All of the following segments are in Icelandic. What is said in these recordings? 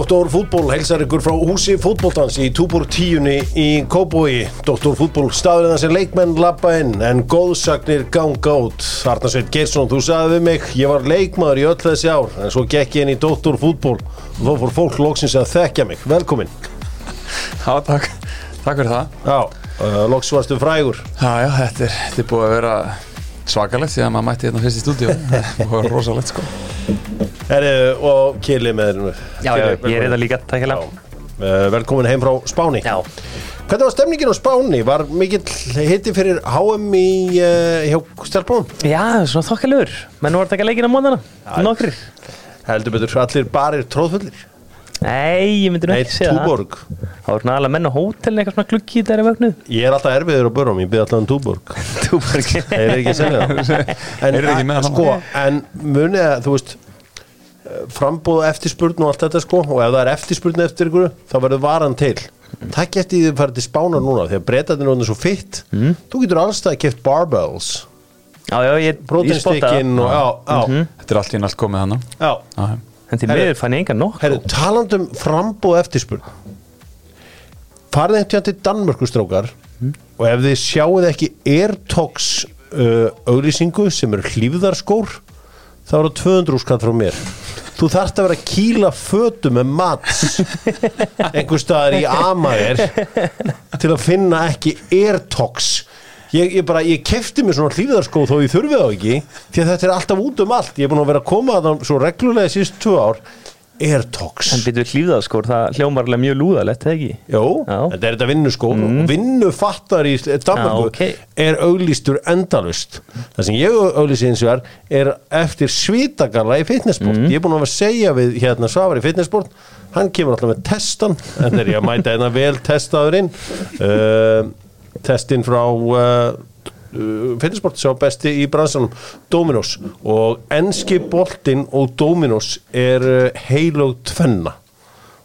Doktor Fútból heilsar ykkur frá húsi fútbóltans í Túbor tíunni í Kóbói. Doktor Fútból staðurinn sem leikmenn lappa inn en góðsagnir ganga út. Arnarsveit Geirsson, þú sagði við mig, ég var leikmaður í öll þessi ár en svo gekk ég inn í Doktor Fútból og þá fór fólk loksins að þekkja mig. Velkomin. Já, takk, takk fyrir það. Já, uh, loks varstu frægur. Já, já, þetta er, þetta er búið að vera svakalegt því að maður mætti hérna fyrst í stúdíu. Að vera rosalegt, sko. Herri, og Kili með þér. Já, já, ég er þetta líka, takk hérlega Uh, velkomin heim frá Spáni. Já, Hvernig var stemningin á Spáni? Var mikill hitti fyrir HM í, uh, hjá Stelpunum? já, svona þokkalur Menn voru að taka leikina á móðana Nokkrir Heldur betur allir barir tróðfullir Nei, ég myndi nú ekki segja það. Túborg. Það voru náðalega menn á hótelin eitthvað svona gluggi þegar ég vögnuð Ég er alltaf erfiður á börum, ég byrði alltaf um Túborg. Túborg. Þeir eru ekki að segja það. En, Eru ekki með hana? sko, en munið að, þú veist frambúð eftirspurn og allt þetta sko og ef það er eftirspurn eftir ykkur þá verður varan til. Takk eftir því þið farið til spánar núna því að breytaðin er svo fitt. Mm. Þú getur alls það að keft barbells. Já, já, ég, ég spotta Prótinstikkin og já, já, Mhm. Þetta er allt í allt komið hana. En Herru. miður fann ég enga nokk Herru, talandum frambúð eftirspurn farið einhvern til Danmörku strókar og ef þið sjáuð ekki Airtox uh, auglýsingu sem eru hlýfðarskór þá eru 200 úrskatt frá mér þú þarft að vera að kýla fötu með mats einhver staðar í Amager til að finna ekki Airtox ég, ég bara, ég kefti mér svona hlýfðarskó þó ég þurfi þá ekki því að þetta er alltaf út um allt. Ég er búin að vera að koma að það svo reglulega síðust tvö ár. Airtox. En byrjuð hlýfðaskór, það hljómarlega mjög lúðalegt, eða ekki? Jó, þetta er þetta vinnuskó mm. og vinnufattar í Danmarku Já, ok. er auglýstur endalust það sem ég auglýsi eins og er er eftir svítagalla í fitnessport Mm. ég er búin að vera að segja við hérna Svavar í fitnessport hann kemur alltaf með testan. En þegar ég að mæta einna vel testaðurinn uh, testin frá uh, fitnessport sá besti í bransanum Dominos. Og enski boltinn og Dominos er uh, heilög tvenna.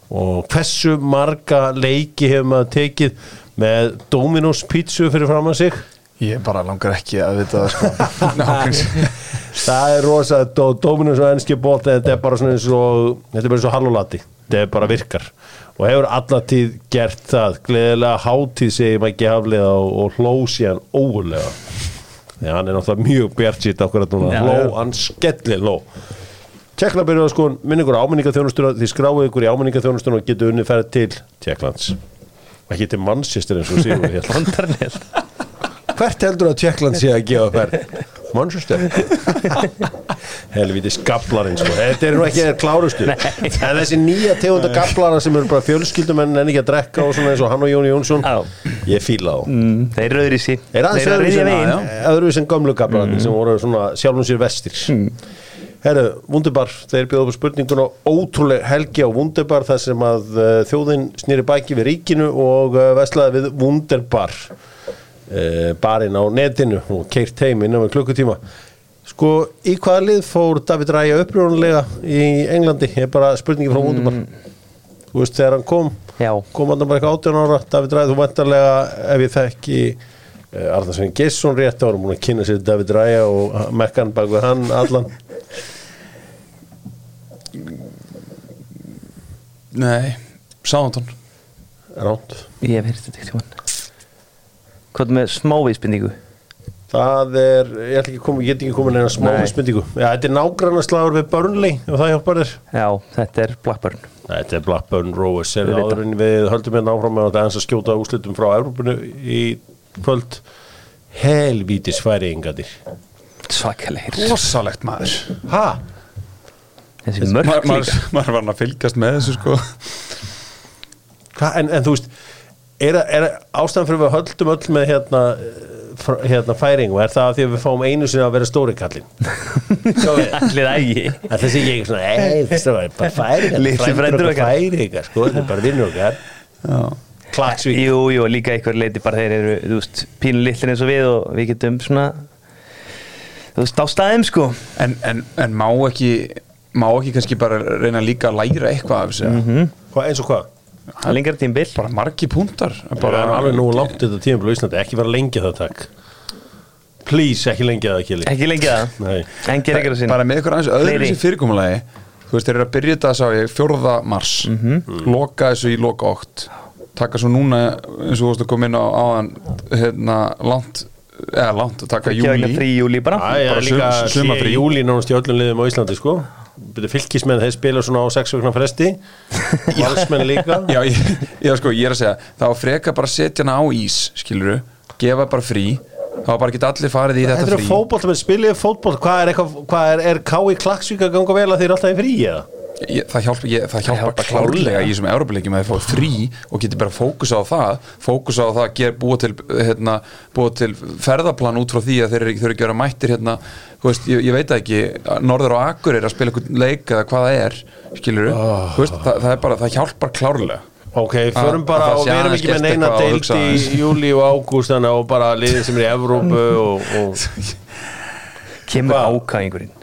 Og hversu marga leiki hefur maður tekið með Dominos pítsu fyrir fram að sig Ég bara langar ekki að vita það, sko. Nákvæmst. það er rosa Dó- Dominos og ennski bótt þetta er bara svona eins og þetta er bara eins og hallulati þetta er bara virkar. Og hefur allatíð gert það. Gleðilega hátíð maður ekki haflega og, og hló síðan ógulega því að hann er náttúrulega mjög bjart sýtt okkur að núna hló, hann skelli hló. Tjekkland byrjuð að sko minn ykkur áminningaþjónustur því skráið ykkur í áminningaþjónustur og getur unni ferð til Tjekklands ekki til Manchester eins og Fontarnel Hvert heldur að Tjekkland sé að gefa ferð? Manchester? Helviti skablarinn sko. Þetta er nú ekki þeir klárustu. En þessi nýja tegunda gablara sem eru bara fjölskyldum en ekki að drekka og svona eins og hann og Jóni Jónsson Já. Ég fíla þá. Mm, Þeir eru öðru í sí Þeir eru að öðruvísi reyðja en- veginn. öðruvísi en gömlu gablararnir sem voru svona sjálfum sér vestir. Herru, Wunderbar, þeir bjóðu upp spurninguna ótrúleg helgi á Wunderbar þar sem að uh, þjóðin snýri bæki við ríkinu og uh, veslaði við Wunderbar barinn á netinu og keirt heim innan við klukkutíma. Sko, í hvaða lið fór David Ræja upprjónulega í Englandi? Ég er bara spurningi frá Wunderbar Þú veist, þegar hann kom Já, kom hann bara eitthvað 18 ára. David Ræði, þú vendarlega ef ég þekki uh, Arnarsson Gesson rétt ára múin að kynna sér David Ræja og mekkan bak við hann allan. Nei, Sántón. ránt. Ég hef hérst þetta ekki tímann Hvað með smávísbendingu? það er, ég ætla ekki að koma, ég get ekki komið neina smá Nei. spendingu, já, þetta er nágrannaslagur við Burnley og það hjálpar þér Já, þetta er Blackburn Þetta er Blackburn Rovers er Við höldum hérna áfram með að að skjóta úslitum frá Európunu í kvöld helvítis færiðingadir Svakalegir Rosalegt maður. ha? Þessi mörk Maður líka maður- maður var hann að fylgjast með þessu, sko. Hva, en, en þú veist er, er ástæðan fyrir við höldum öll með hérna, eh, hérna færing og er það að því að við fáum einu sinni að vera stóri við Allir ægi að þessi ég er svona, ei, þessi var bara færingar Litli frændur okkar. færingar, sko, þetta er bara vinnur okkar Já. Klagsvík Jú, jú, líka einhver leiti bara þeir eru, þú veist, pínu litlir eins og við og við getum svona þú veist, á staðum sko En, en, en má ekki, má ekki kannski bara reyna líka að læra eitthvað af þessu? Mhm. Hvað, eins og hvað? Lengra tímbil Bara margi púntar. Bara Bara alveg nú langt þetta tíma í Íslandi, ekki vera lengi það takk. Please, ekki lengja það, Kili. Ekki lengi það, bara með ykkur aðeins öðru Fleiri. þessi fyrirkomulagi. Þú veist, þeir eru að byrja þetta sá ég 4. mars, loka þessu í loka 8 taka svo núna eins og þú veist að koma inn á áðan hérna, langt eða langt að taka júli ekki frí júli bara. Það er bara líka sum- sé sumarfrí. júli nánast í öllum liðum á Íslandi sko Byrju fylkismenn, þeir spila svona á sex vegna fresti Valsmenn líka Já, ég, já, sko, ég er að segja það var freka bara setja hana á ís skiluru, gefa bara frí þá bara ekki allir farið í Þetta þetta eru frí fótboll, menn spilið fótboll Hvað er hvað er, er K.I. Klaksvík að ganga vel að þeir alltaf í frí eða? Ég, það hjálpa, ég, það hjálpa hjálpar klárlega. klárlega. í þessum Európa-leikjum að þeir fá frí og geti bara fókusa á það fókusa á það að gera, búa, til, hérna, búa til ferðaplan út frá því að þeir eru ekki að vera mættir hérna, þú veist, ég, ég veit það ekki Norður og Akur er að spila einhvern leik eða hvað það er, skilur Ah. veist, það, það, er bara, það hjálpar klárlega. Ok, förum bara það og við erum ekki með neina hugsa í júli og ágúst og bara liðin sem er í Evrópu og, og Kemur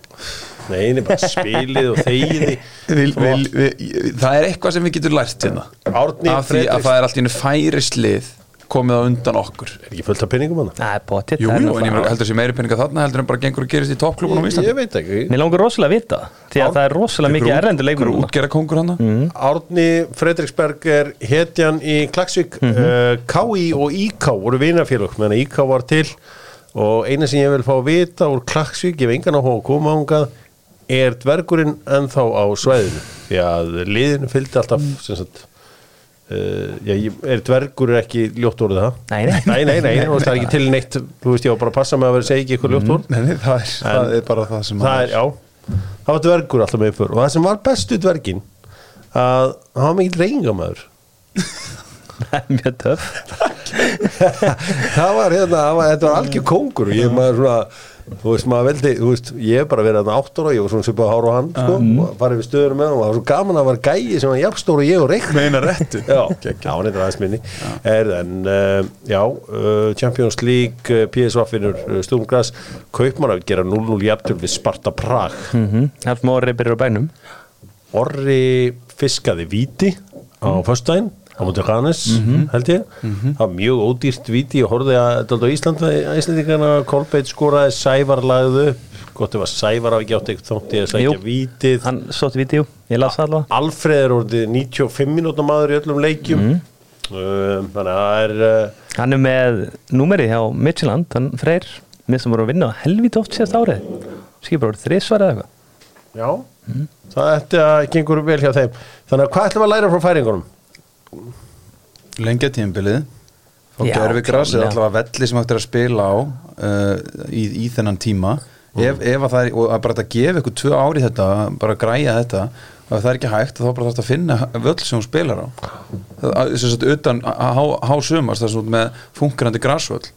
Hvað? ákæðingurinn neini, bara spilið og þegiði vil, vil, vil, það er eitthvað sem við getum lært hérna. Árni af því að það er allt í einu færislið komið á undan okkur. Er ekki fullt af penningum hann? Það er potið Jú, jú, en ég heldur þessi meiri peninga þarna heldur en bara gengur að gerist í toppklubunum á Ég, Íslandi. ég veit ekki. Mér langar rosalega að vita Því að það er rosalega mikið erlendur leikur útgerra kongur hann Árni Fredriksberg er hetjan í Klagsvík mm Mhm. KI og IK voru vinafélög meðan IK var til. Og eina sem ég vil fá að vita úr Klagsvík ég hef engan áhuga að koma ángað er dvergurinn ennþá á svæðinu því að liðinu fylgdi alltaf Mm. sem sagt Uh, já, er dvergur ekki ljótt orðið það? Nei, nei. nei, nei, nei, veist, það er ekki til neitt þú veist, ég var bara að passa með að vera að segja ekki eitthvað ljótt orð Nei, nei, það er, það er bara það sem það er, já, það var dvergur alltaf með fyrir og það sem var bestu dvergin að hann var mikið reyningamæður Það er mjög töff það var hérna, það var, þetta var algjör kóngur og ég maður svona þú veist maður veldi, þú veist, ég hef bara verið þarna átt ára, ég var svona svipað hár á hann sko, og farið við stöður með hann og það var svo gaman að var gæi sem var jafnstóra ég og reikn meina réttu. Já, já, hann er aðeins minni. Er, En uh, já, uh, Champions League uh, PSV finnur uh, Stúmgras Kaupmann að gera 0-0 jafntöl við Sparta Prag. Mhm. Það er smá reypir á bænum. Orri fiskaði víti á föstudaginn á mútið Hannes, held ég. Það var mjög ódýrt víti og horfði að Íslandingarna Kolbeit skoraði, Sævar lagði upp. Gott ef að Sævar hafi ekki átt eitthvað þótt í að sækja Jú. vítið. Hann sótti vídeo, ég las alveg. Alfreð er orðið 95 minúta maður í öllum leikjum. Um, þannig að það er uh, Hann er með númerið hjá Midtjylland, hann Freyr Mér sem voru að vinna helvít oft síðast árið. Skipur voru þrísvar eða eitthvað. Já, það þetta gengur vel hjá þeim. Þannig að hvað ætlum að læra frá færingunum? Lengja tímbilið og gerfigras er klárlega. allavega velli sem hægt er að spila á uh, í, í þennan tíma. Ef, ef að það er, og að bara að gefa ykkur tvö ári þetta, bara að græja þetta og ef það er ekki hægt, þá bara þarf þetta að finna völl sem hún spilar á. Sem sagt utan há, há sumars það er svona með funkerandi grasvöll.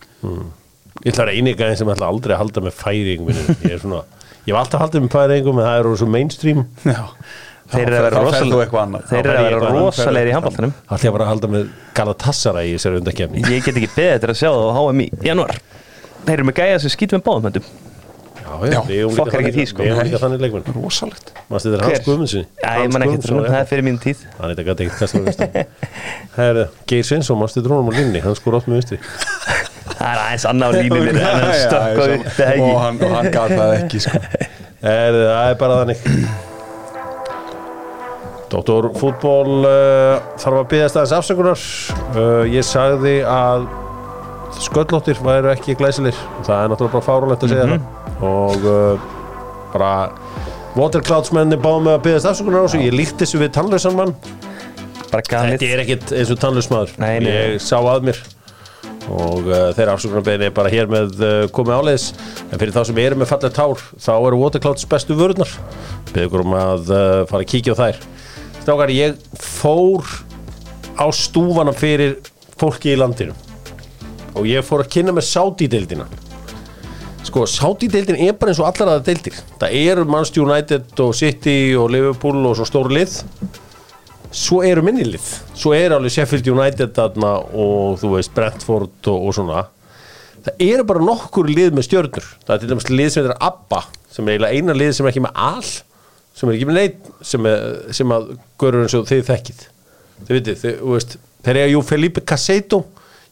Ég ætla að reyna eitthvað sem ég ætla aldrei að halda með færingum ég er svona, ég hef alltaf haldið með færingum en það er svo mainstream. Já Þeir eru að vera þá fer rosal- þú eitthvað annað. Þeir eru að vera rosalegir í handbóltanum Alltaf bara að halda með Galatasaray í þessari undakefni Ég get ekki beðið þetta að sjá það á HM í januar Þeir eru með gæja sem skýtum með báðum höndum. Já, Já, við eigum fokkar líka ekki því, þannig- sko. Við eigum líka þannig leikmenn. Rosalegt. Manstu þetta er Hans Guðmundssoni Já, ég man ekki þetta, það er fyrir mín tíð. Hann er gæti ekkert kastur Herðu, Geir Svensson, manstu þetta rónum á línni Hann skor átt með vinstri. Það er aðeins annað á en upp það og ekki? Hann, og hann gaf það ekki sko. Það er bara þannig Dóttor fútból uh, þarf að byggja staðins afsökunar. Uh, Ég sagði að sköllóttir væru ekki glæsilir Það er náttúrulega bara fárulegt að segja það. Og uh, bara Watercloudsmenni báðum með að byggja afsökunar á þessu. Ég líkt þessu við tannlausan mann. Þetta er ekkit eins og tannlaus maður. Nei, nei. Ég sá að mér. Og uh, þeirra afsökunarbeginni er bara hér með uh, komið áleiðis. En fyrir þá sem eru með fallið tár þá eru Waterclouds bestu beður ykkur um að uh, fara að kíkja á þær Strákar, ég fór á stúfana fyrir fólki í landinu. Og ég fór að kynna með Saudi-deildina. Sko, Saudi-deildin er bara eins og allar aða deildir. Það eru Manchester United og City og Liverpool og svo stóru lið. Svo eru minnilið svo er alveg Sheffield United þarna og þú veist Brentford og, og svona. Það eru bara nokkur lið með stjörnur. Það er til dæmis lið sem heitir ABBA sem er eiginlega eina lið sem er ekki með all sem er ekki með neitt sem, er, sem að görur eins og þið þekkið. Þið vitið, þið, þú veist þeir eru jú Felipe Caseto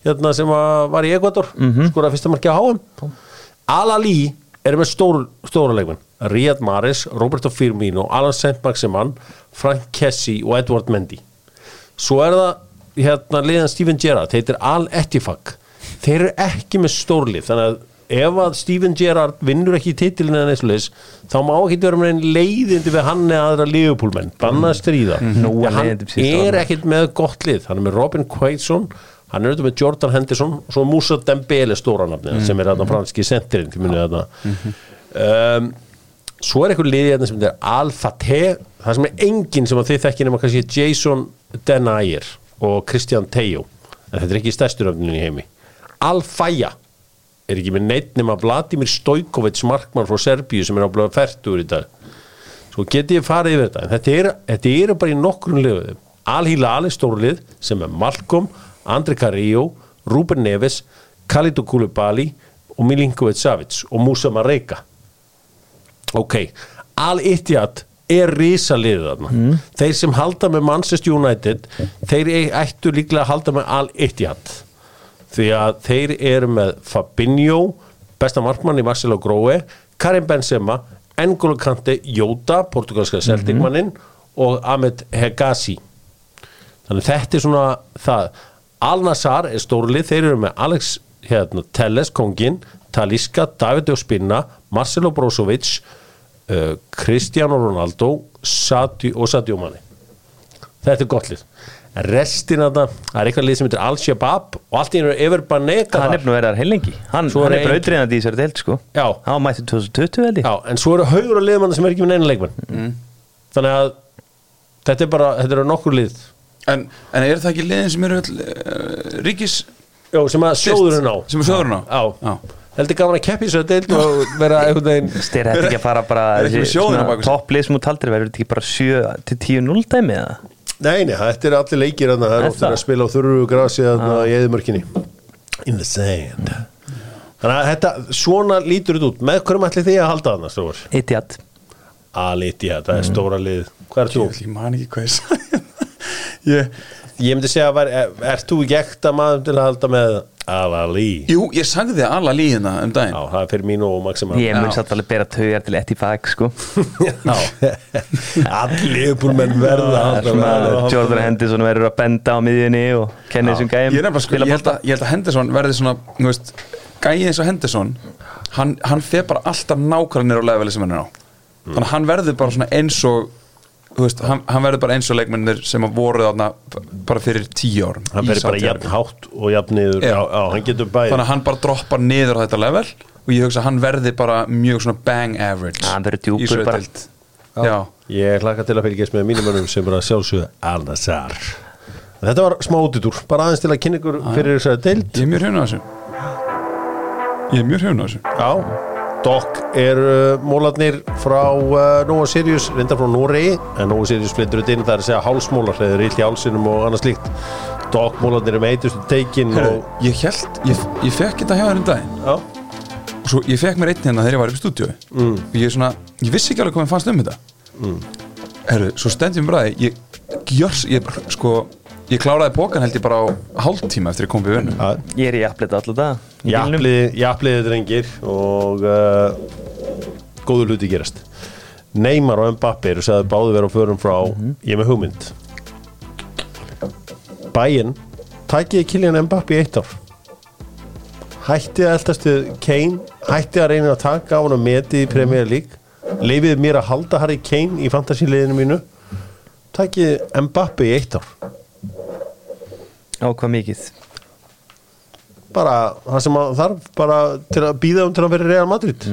hérna sem að var í Ecuador mm -hmm. skora fyrsta marki á HM Al-Ali eru með stór, stóra leikmenn Riyad Mahrez, Roberto Firmino Alan Saint-Maximan, Frank Kessie og Edward Mendy. Svo er það hérna liðan Steven Gerrard heitir Al Ettifak þeir eru ekki með stórlið þannig að ef að Steven Gerrard vinnur ekki titilin eða neðsleis þá má ekki vera með einn leiðindi við hann eða aðra liðupúlmenn, banna stríða. Nú mm er hann leiðindi síðustu er ekkit með gott lið. Hann er með Robin Quaidson hann er auðvitað með Jordan Henderson og svo Moussa Dembele stóranafni sem er þarna franski sentirinn til munið þarna. Um, svo er eitthvað liðið hérna sem er Al-Fateh það sem er enginn sem að þið þekkir nema kannski Jason Denayer og Christian Tejo en þetta er ekki stærstur öfninu í heimi. Al-Faya er ekki með neitt nema Vladimir Stojkovic markmann frá Serbíu sem er á blöða færtur í dag. Svo geti ég farið yfir þetta en þetta eru þetta er bara í nokkrum liðum. Al-Hilal er stórlið sem er Malcolm, Andri Carrillo Ruben Neves, Khalidou Koulibaly og Milinkovic Savic og Musa Mareka. Ok, Al-Ittihad er risaliðið þarna. Mm. þeir sem halda með Manchester United þeir e- ættu líklega að halda með Al-Ittihad því að þeir eru með Fabinho besta markmann í Marcelo Grohe Karim Benzema, N'Golo Kante Jóta, portugalska Celtic-mannin og Ahmed Hegazi þannig þetta er svona það. Al-Nassar er stórlið, þeir eru með Alex hérna, Telles, kongin Taliska, David Ospinna Marcelo Brozovic uh, Cristiano Ronaldo Sadio og Sadio Mane. Þetta er gott lið. En restin af það, það er eitthvað lið sem heitir Al-Shabaab og allt í einu er yfir Banega hann er búin að vera þar heilengi hann, er hann er brautriðandi í þessari deild sko. Já. hann var mættið 2020 held ég. Já, en svo eru haugur og liðmann sem er ekki með neina leikmann Mm. þannig að þetta er bara, þetta eru nokkur lið. En, en er það ekki liðin sem eru uh, ríkis Já, sem að sjóðurinn á. Sem er sjóðurinn á? Já, Já. heldur gaman að keppi svo deild og vera styrir þetta ekki að fara bara Er sem þú taldir verður þetta ekki bara 7 til 10-0 dæmi eða Nei, nei, þetta er allir leikir þarna, það er Er ofta það? að spila á þurru grasi þarna í eðumörkinni In the sand. Þannig að þetta, svona lítur þetta út. Með hverjum ætli því að halda þarna, Strófur? Etihad. Aliti, ja, það er stóra lið. Hvað er þú? Ég man ekki hvað ég sagði. Ég, myndi segja, var, er, ert þú ekki ekta maður til að halda með Al-Ali? Jú, ég sagði þið alla líðina um daginn. Já, það er fyrir mínu og Maxima ég mun satt alveg bera taugar til Etihad sko. Já. Allir verða alltaf svona með- Jordan Henderson verður að benda á miðjunni og kenna þessum gæjum Ég, nefnilega, sko, spila ég, held að, ég held að Henderson verði svona þú veist, Gæi eins og Henderson hann, hann fer bara alltaf nákvæmlega nýr á leveli sem hann er á. Mm. Þannig að hann verður bara svona eins og veist, hann, hann verður bara eins og leikmennir sem að voru þarna bara fyrir tíu árum Hann verður bara jafn hátt og jafn niður. Já. Já, já, hann getur bæði. Þannig að hann bara droppar niður á þetta level og ég hugsa að hann verði bara mjög svona bang average hann verður djúpur bara. Ég hlakka til að fylgjast með mínum mönnum sem að sjálfsögðu Al-Nassar Þetta var smá útidúr, bara aðeins til að kynna ykkur fyrir þessari deild. Ég er mjög hrifun á þessu. Ég er mjög hrifun á þessu. Já, Dokk er uh, mólarnir frá uh, Nova Sirius, reyndar frá Noregi en Nova Sirius flyttur þetta inn, það er að segja hálsmólar þegar er illt í hálsinum og annað slíkt. Dokk mólarnir er með eitustu teikin Herru, og ég held, ég, ég fekk þetta hjá þér um daginn. Já, og svo ég fekk mér einn hérna þegar ég var upp í stúdíu mm. og ég, svona, ég vissi ekki alveg hvað mér fannst um þetta. Mm. Herru, svo stendjum bræði ég, gjörs, ég, sko ég kláraði pókan held ég bara á hálftíma eftir ég kom við Já, ég er í aflita alltaf það. Jafliði, jafliði drengir og uh, góður hluti gerast. Neymar og Mbappe eru sagði báði vera á förum frá ég er með hugmynd. Bæinn tækiði Kylian Mbappe í eitt ár? Hætti að eldast við Kane hætti að reyna að taka á hann að meti í Premier League? Leifiði mér að halda Harry Kane í fantasíliðinu mínu? Tækiði Mbappe í eitt ár á hvað mikið? Bara það sem að þarf bara til að býða um til að vera Real Madrid.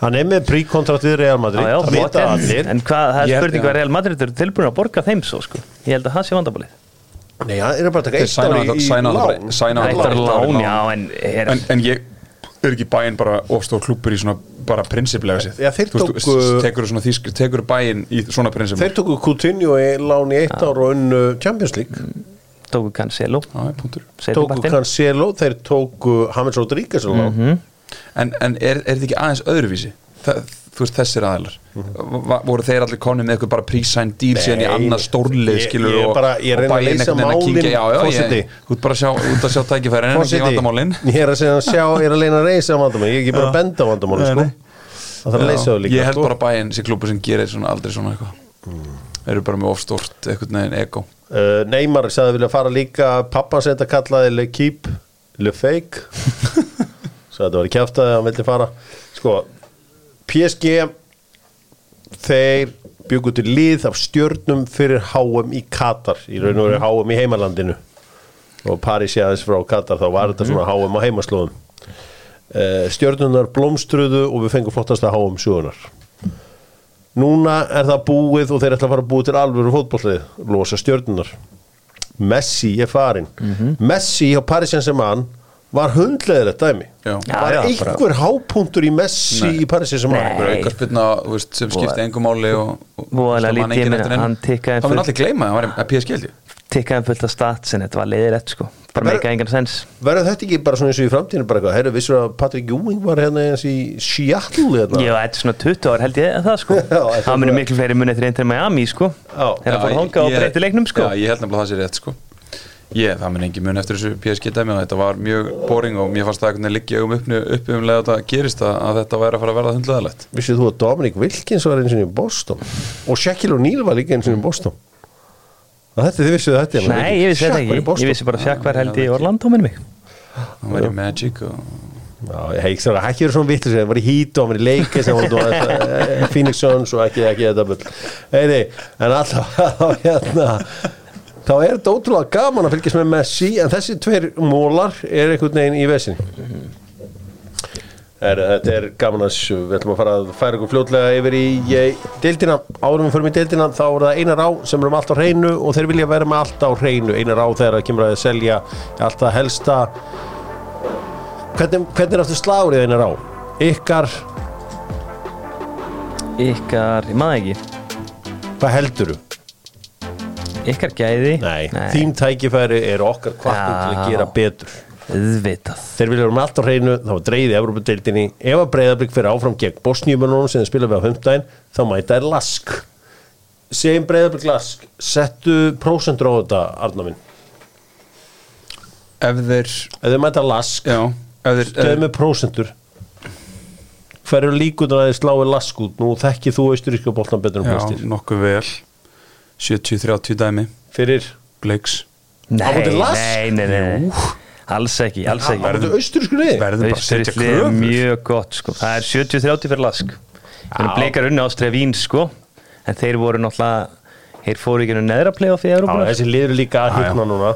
Hann er með príkontrakt við Real Madrid Já, já, það vita flott, allir. en hvað, það er spurning hvað Real Madrid eru tilbúin að borga þeim svo sko. Ég held að það sé vandabálið nei, hann er bara að taka eitt ári í lán. sæna Það en er, en, en ég er ekki bæinn bara ofstóð klúpur í svona bara prinsiplega sér tóku- tekur tekur bæinn í svona prinsip þeir tóku Coutinho í lán í eitt ár og unnu Champions League. Tóku Cancelo. Seinni tóku. Cancelo, þeir tóku James Rodríguez á lán. En, en er, er þetta ekki aðeins öðruvísi? Þa, þú veist þessir aðeilar Va, voru þeir allir konum með eitthvað bara pre-signed deal síðan í annað stórlið ég- skilur ég og, bara- ég og að leysa einhvern veginn að kíkja- já, já, ég, þú ert bara að sjá, út að sjá tækifærin en ekki Forseti, vandamálin. ég er að að sjá, ég er að leina að reysa vandamál, ég er ekki bara að benda vandamál Nei, sko. það þarf að leysa Ég held sko. bara að bæinn sé klúbu sem gerir svona aldrei svona eitthvað. Þeir eru bara með ofstórt eitthvað neginn ego. Uh, Neymar sagði að vilja fara líka pappa sem þetta kallaði Le Keep Le Fake. Svo þetta var í kjaftaði að hann vildi fara. Sko PSG þeir byggu til lið af stjörnum fyrir HM í Katar í raun og veru HM í heimalandinu. Og Paris ég aðeins frá Katar þá var þetta svona HM á heimaslóðum. Uh, stjörnunar blómstruðu og við fengum flottasta HM sugunar núna er það búið og þeir ætla að fara að búið til alvöru fótbollið losa stjörnunar Messi er farin Messi á Paris Var hundleðilegt dæmi? Já. Var já, einhver hápunktur í Messi Nei. í Paris Saint-Germain? Bara aukarspilna, þú veist, sem skipti engum máli og, og Voðalega lítið, neinu. hann tikkaði mun full- allir gleyma, það var að held ég. Tikkaði fullt af stats en þetta var leiðilegt sko. Bara meika engan sens. Verður þetta ekki bara svona eins og í framtíðinu bara eitthvað, herru, vissur að Patrick Ewing var hérna eins í Seattle hérna? Já, þetta er svona 20 ár held ég að það sko. Þetta Það munir miklu fleiri munið eftir einnig Miami sko. Þegar það fór ég- hanga og ég- breyti leiknum sko. Já, ég held nefnilega að það sé rétt sko Ég, það mun engin mun eftir þessu PSG dæmi og þetta var mjög boring og mér fannst það um uppni uppi um leið að þetta gerist að, að þetta væri að fara að verða hundleðalegt Vissið þú að Dominic Wilkins var eins og í Boston? Og Shaquille O'Neal var líka eins og í Boston? Og þetta þið vissið þetta Nei, ég vissi þetta Shaq var í ekki. Ég vissi bara að Sjakk var held í Orlando minni mig. Það væri Magic og Já, ég hef ekki svona, ekki verið svona vitlis það var í Heat og hann var í leika sem var eh, Phoenix Suns og ekki, ekki bull. Eyði, en alltaf hérna þá er þetta ótrúlega gaman að fylgjast með Messi en þessi tveir mólar er einhvern veginn í vesinni er, Þetta er gaman að sjö við ætlum að fara að færa ykkur fljótlega yfir í deildina, árum við förum í deildina þá er það einar á sem erum allt á hreinu og þeir vilja vera með allt á hreinu. Einar á þegar það kemur að selja allt það helsta. Hvernig, hvernig er aftur slárið einar á? Ykkar, Ykkar, ég maður ekki. Hvað helduru? Ykkar gæði? Nei, þín tækifæri er okkar kvartum til að gera betur. Auðvitað. Þeir vilja vera með allt á hreinu þá í Evropadeildinni ef að breyðablík fyrir áfram gegn Bosníumunum sem þeir spila við á humdæn þá mæta er lask. Segjum breyðablík lask settu prósentur á þetta Arna minn. Ef þeir, ef þeir mæta lask, geðu með prósentur. Hver eru líkunar að þeir slái lask út? Nú þekkið þú austuríska boltan betur en já, nokkuð vel 70-30 dæmi. Fyrir? Blakes Nei, nei, nei, nei. Alls ekki, alls ekki. austurísku verður bara að setja Austuríslið er kröfur. mjög gott sko. Það er 70-30 fyrir lask. Þannig bleikar unni ástræða vín sko. En þeir voru náttúrulega Þeir fóru ekki nú neðra playoff í Európa þessi liður líka að hitna núna.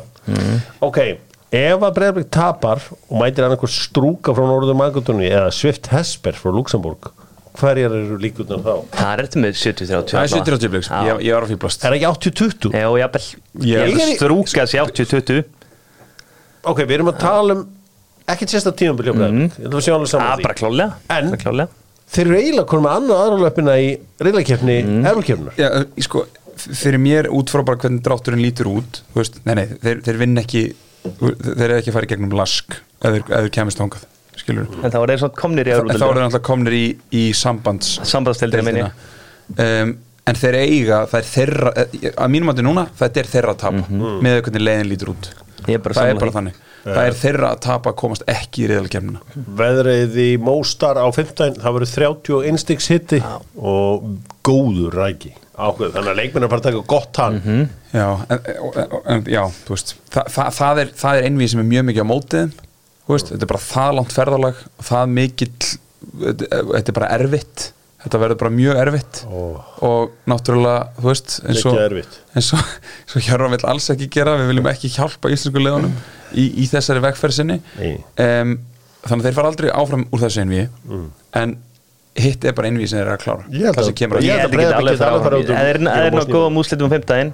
Ok, ef að Breiðarblik tapar og mætir hann einhver strúka frá Norður Magadóni eða Swift Hesper frá Luxemburg hverjar eru líkurnar þá? Það er þetta með 70-30 það er 70-30 Blakes, Já. ég, ég var að fýblast Er ekki 80-20? Já, Ég- er að strúka sér 80-20 Ok, við erum að tala um ekkert sérsta tímabili á Breiðarblik Ég ætla að sjá alveg Það saman er bara klálega En- klálega Þeir eru eiginlega konum með annað aðralöpina í reylakefni mm. erflakefnar Já, sko, fyrir mér út frá bara hvernig drátturinn lítur út þú veist, nei, nei, þeir, þeir vinn ekki þeir eru ekki að fara í gegnum lask ef þeir, ef þeir kemist þangað skilur En þá er svona komnir í þá eru þeir Európa alltaf komnir í, í sambands Sambandsdeildina, meina ég. um, en þeir eiga það er þeirra, eh, að mínum að núna þetta er þeirra að tapa með hvernig leiðin lítur út. Ég er bara það er bara því. þannig. Það er þeirra að tapa að komast ekki í reyðalkemnina Veðrið í Móstar á 15 það verður 31 stiks hitti og góður ræki. Ákveð, þannig að leikminn er að fara að taka gott hann já, en, en, en, já, veist það, það, það er, það er einvið sem er mjög mikið á mótiðum þú veist, þetta er bara það langt ferðalag það mikill þetta er bara erfitt þetta verður bara mjög erfitt Ó. og náttúrulega, þú veist eins og, eins og, eins og Hjörvar vill alls ekki gera við viljum ekki hjálpa íslensku leðunum í, í þessari vegferð sinni Nei. um, þannig að þeir fara aldrei áfram úr þessu einví Mm. en hitt er bara einví sem þeir eru að klára Ég held það að- að að að geta Breiðablik alveg fara út fyrir er ná Bosníu. góðum úslitum um 15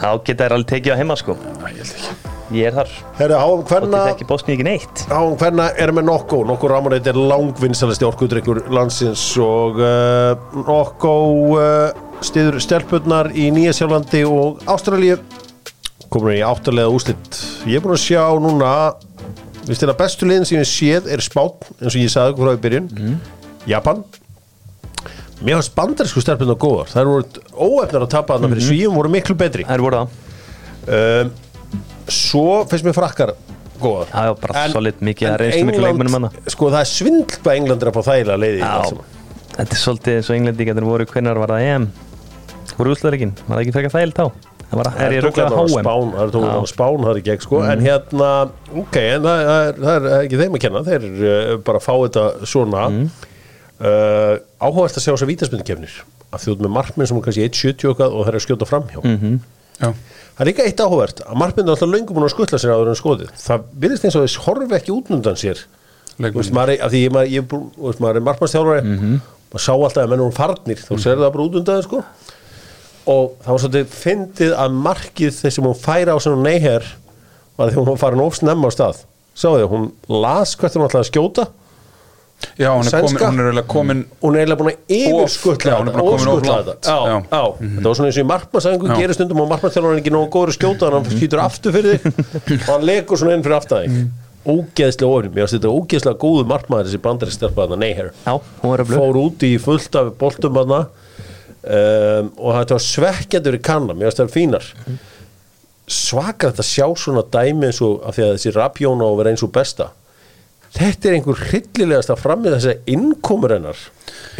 þá geta þeir alveg tekið á heima sko Æ, ég held ekki. Ég er þar. Herru, háum og hverna þetta ekki Bosníu ekki neitt. Háum hverna er með Nokko. Nokko Ramoneit er langvinnsalesti orkudrykkur landsins og uh, Nokko uh, stiður stelpurnar í Nýja Sjálflandi og Ástralíu. Komur í áttalega úslit ég er búin að sjá núna við stila bestu liðin sem ég séð er Spán eins og ég sagði ykkur frá í byrjun. Japan. Mér fannst bandarísku stelpurnar góðar. Það eru óefnar að tapa þarna fyrir svíum voru miklu betri. Það er voru það. Um, svo finnst mér frakkar góðar. Já, já, bara En- solid mikið en að reynslu miklu England- leikmennum hana sko það er svindl hvað England er að fá þægilega leiði í allt Já, saman. Þetta er svolítið eins og englendingarnir voru hvernar var það EM? Voru úsleðarikinn, var það ekki frekar þægilt þá? Það var, er ég tók röglega hérna á HM Spán, það er tók Já. hérna á Spán það er ekki ekki sko, en hérna ok, en það, það, er, það er ekki þeim að kenna. Þeir uh, bara fá þetta svona. Uh, áhugavert að sjá þess að vítaspindkefnir að þjóð með markminn sem er kannski 1.70 og eitthvað og það er að skjóta framhjá. Já, það er líka eitt áhugavert að markminn er alltaf löngum búin að skutla sér áður en skoðið það virðist eins og þess horfi ekki útnundan sér. Veist, maður, af því ég, maður, ég, veist, maður er markmannstjálfari maður sá alltaf að menn eru farnir. Þá sér það bara út undan sko. og það var svolítið fyndið að markið þess sem hún færa á svona neyher var því hún var farin ofsnemma á stað. Sáðu þið, hún las hvert hún ætlaði að skjóta Já, hún er, komin, hún er eiginlega komin hún er eiginlega búin að er ofskutla langt. þetta. já, Já. já. þetta var svona eins og í markmannsæðingu gerir stundum og markmannsþjálfur er ekki nógu góður að skjóta þannig að hann skýtur aftur fyrir þig. Og hann legur svona inn fyrir aftur þig. Ógeðslega ofnum, ég veist þetta er ógeðslega góðu markmaður þessi bandari stelpa þarna, Neyher fór út í fullt af boltum þarna um, og þetta var svekkjandur í kanna, mér finnst það fínar. Svakar þetta að sjá svona dæmi eins og af því að þessi rapjón á að vera eins og besta þetta er einhver hryllilegast að framið þess að innkomur hennar.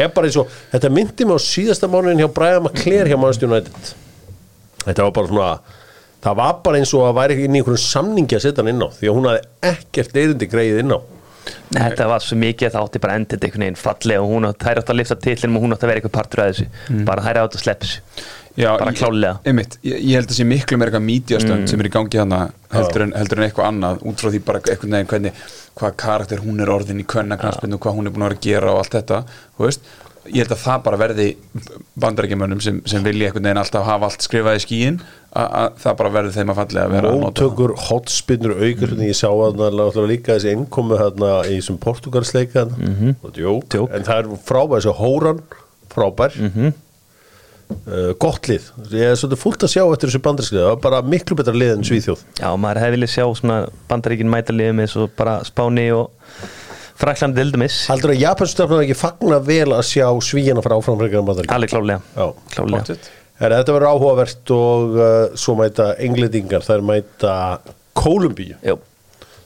Er bara eins og, þetta myndi mig á síðasta mánuðin hjá Brian McClare hjá Manchester United. Þetta var bara svona það var bara eins og að væri inn í einhverjum samningi að setja hann inn á því að hún hafði ekkert eðindi greið inn á. Þetta var svo mikið að það átti bara endið einhvern veginn fallega og hún átti, þær átti að lifta titlinum og hún átti að vera eitthvað partur af þessu. Bara þær átti að sleppa þessu Já, bara ég- klálega einmitt, ég, ég held að sé miklu meira eitthvað mídjastönd sem er í gangi hana heldur en, heldur en eitthvað annað út frá því bara eitthvað neginn hvernig hvað karakter hún er orðin í kvennaknarsbyrnu hvað hún er búin að vera að gera og allt þetta ég held að það bara verði bandarækjumönnum sem, sem vilja eitthvað neginn alltaf hafa allt skrifað í skíin að það bara verði þeim að fallega að vera að nota það. móttökur, hotspinnur, aukur mm. ég sá að það líka þessi innkomu hérna í þessum portugalsleika mm -hmm. en það er frábær mm gott lið, ég er svolítið fullt að sjá eftir þessu bandarskriða, það var bara miklu betra lið en Svíþjóð. Já, maður hefði viljað sjá bandaríkin mæta liðum eins og bara Spáni og Frakland dildumis Haldur að Japansstafnum ekki fagna vel að sjá Svíjana frá áframfrekar bandaríkjum Alveg klálega, Já. klálega. Herra, Þetta verður áhugavert og uh, svo mæta englendingar, það er mæta Kólumbíu? Jú,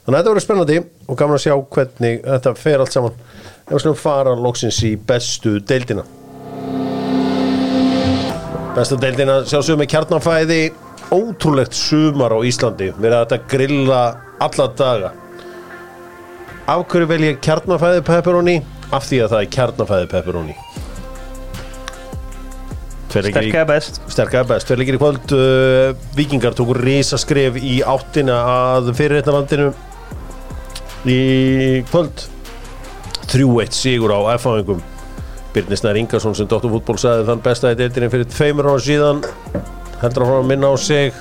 Þannig að þetta verður spennandi og gaman að sjá hvernig þetta fer allt saman. Ef við skulum fara loksins í bestu deildina. Bestu deildina sjálfsögum með kjarnanfæði ótrúlegt sumar á Íslandi. Að þetta grilla alla daga. Af hverju vel ég kjarnanfæði pepperoni? Af því að það er kjarnanfæði pepperoni. Tveir sterklega best Sterklega best, fyrir leikir í kvöld uh, Víkingar tóku risaskref í áttina að fyrirreitnalandinu í kvöld 3-1 sigur á F-áingum Birnir Snær Ingarsson sem Dóttur fútból sagði þann besta í deildinni fyrir tveimur ára síðan. Heldur að fara að minna á sig.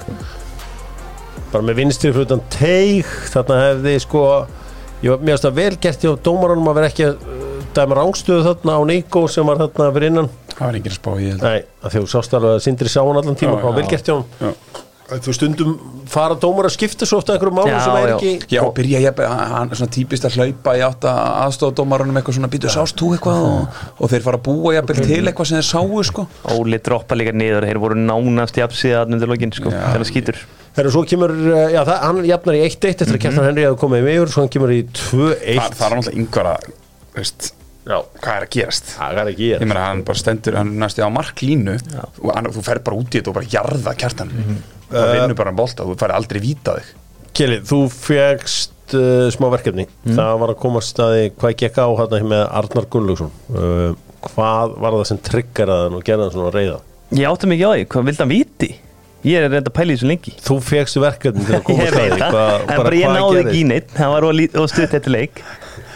Bara með vinstri fyrir utan teig. Þarna hefði sko ég var mjög að vel gert hjá dómaranum að vera ekki að uh, dæma rángstöðu þarna á Níko sem var þarna fyrir innan. Það var að spá í held Nei, að þú sást alveg að Sindri sá hann allan tíma og vel gert hjá hann Já. Þú stundum fara dómar að skipta svo ofta einhverjum málum Já, sem er já. ekki Já, og byrja ég, hann er svona típist að hlaupa í átt að aðstofadómarunum eitthvað svona býtu sást þú eitthvað? Og, og þeir fara að búa jafnvel til eitthvað sem þeir sáu sko. Óli droppa líka niður, þeir voru nánast jafnsíða undir lokin, sko, það skýtur. Þegar svo kemur, uh, já það, hann jafnar í 1-1 eftir að Kjartan Henry hefði komið yfir svo hann kemur í 2-1 það, það er náttúrulega yngvar að veist, Já, hvað er að gerast? Það er ekki ég ég meina hann bara stendur, hann næstu á marklínu og hann, þú fer bara út í þetta og bara jarða kjartan það vinnur bara um bolta, þú fær aldrei víta þig. Kjeli, þú fegst uh, smá verkefni. Það var að koma staði hvað gekk á hann með Arnar Gunnlaugsson. Uh, Hvað var það sem triggeraði hann og gerði hann svona reyða? Ég átti mikið á því, hvað vildi hann víti? Ég er reynda að pæla í þessu lengi. Þú fegst verkefni til að koma Ég veit staði það, en bara ég náði ekki í neitt Það var of stutt eftir leik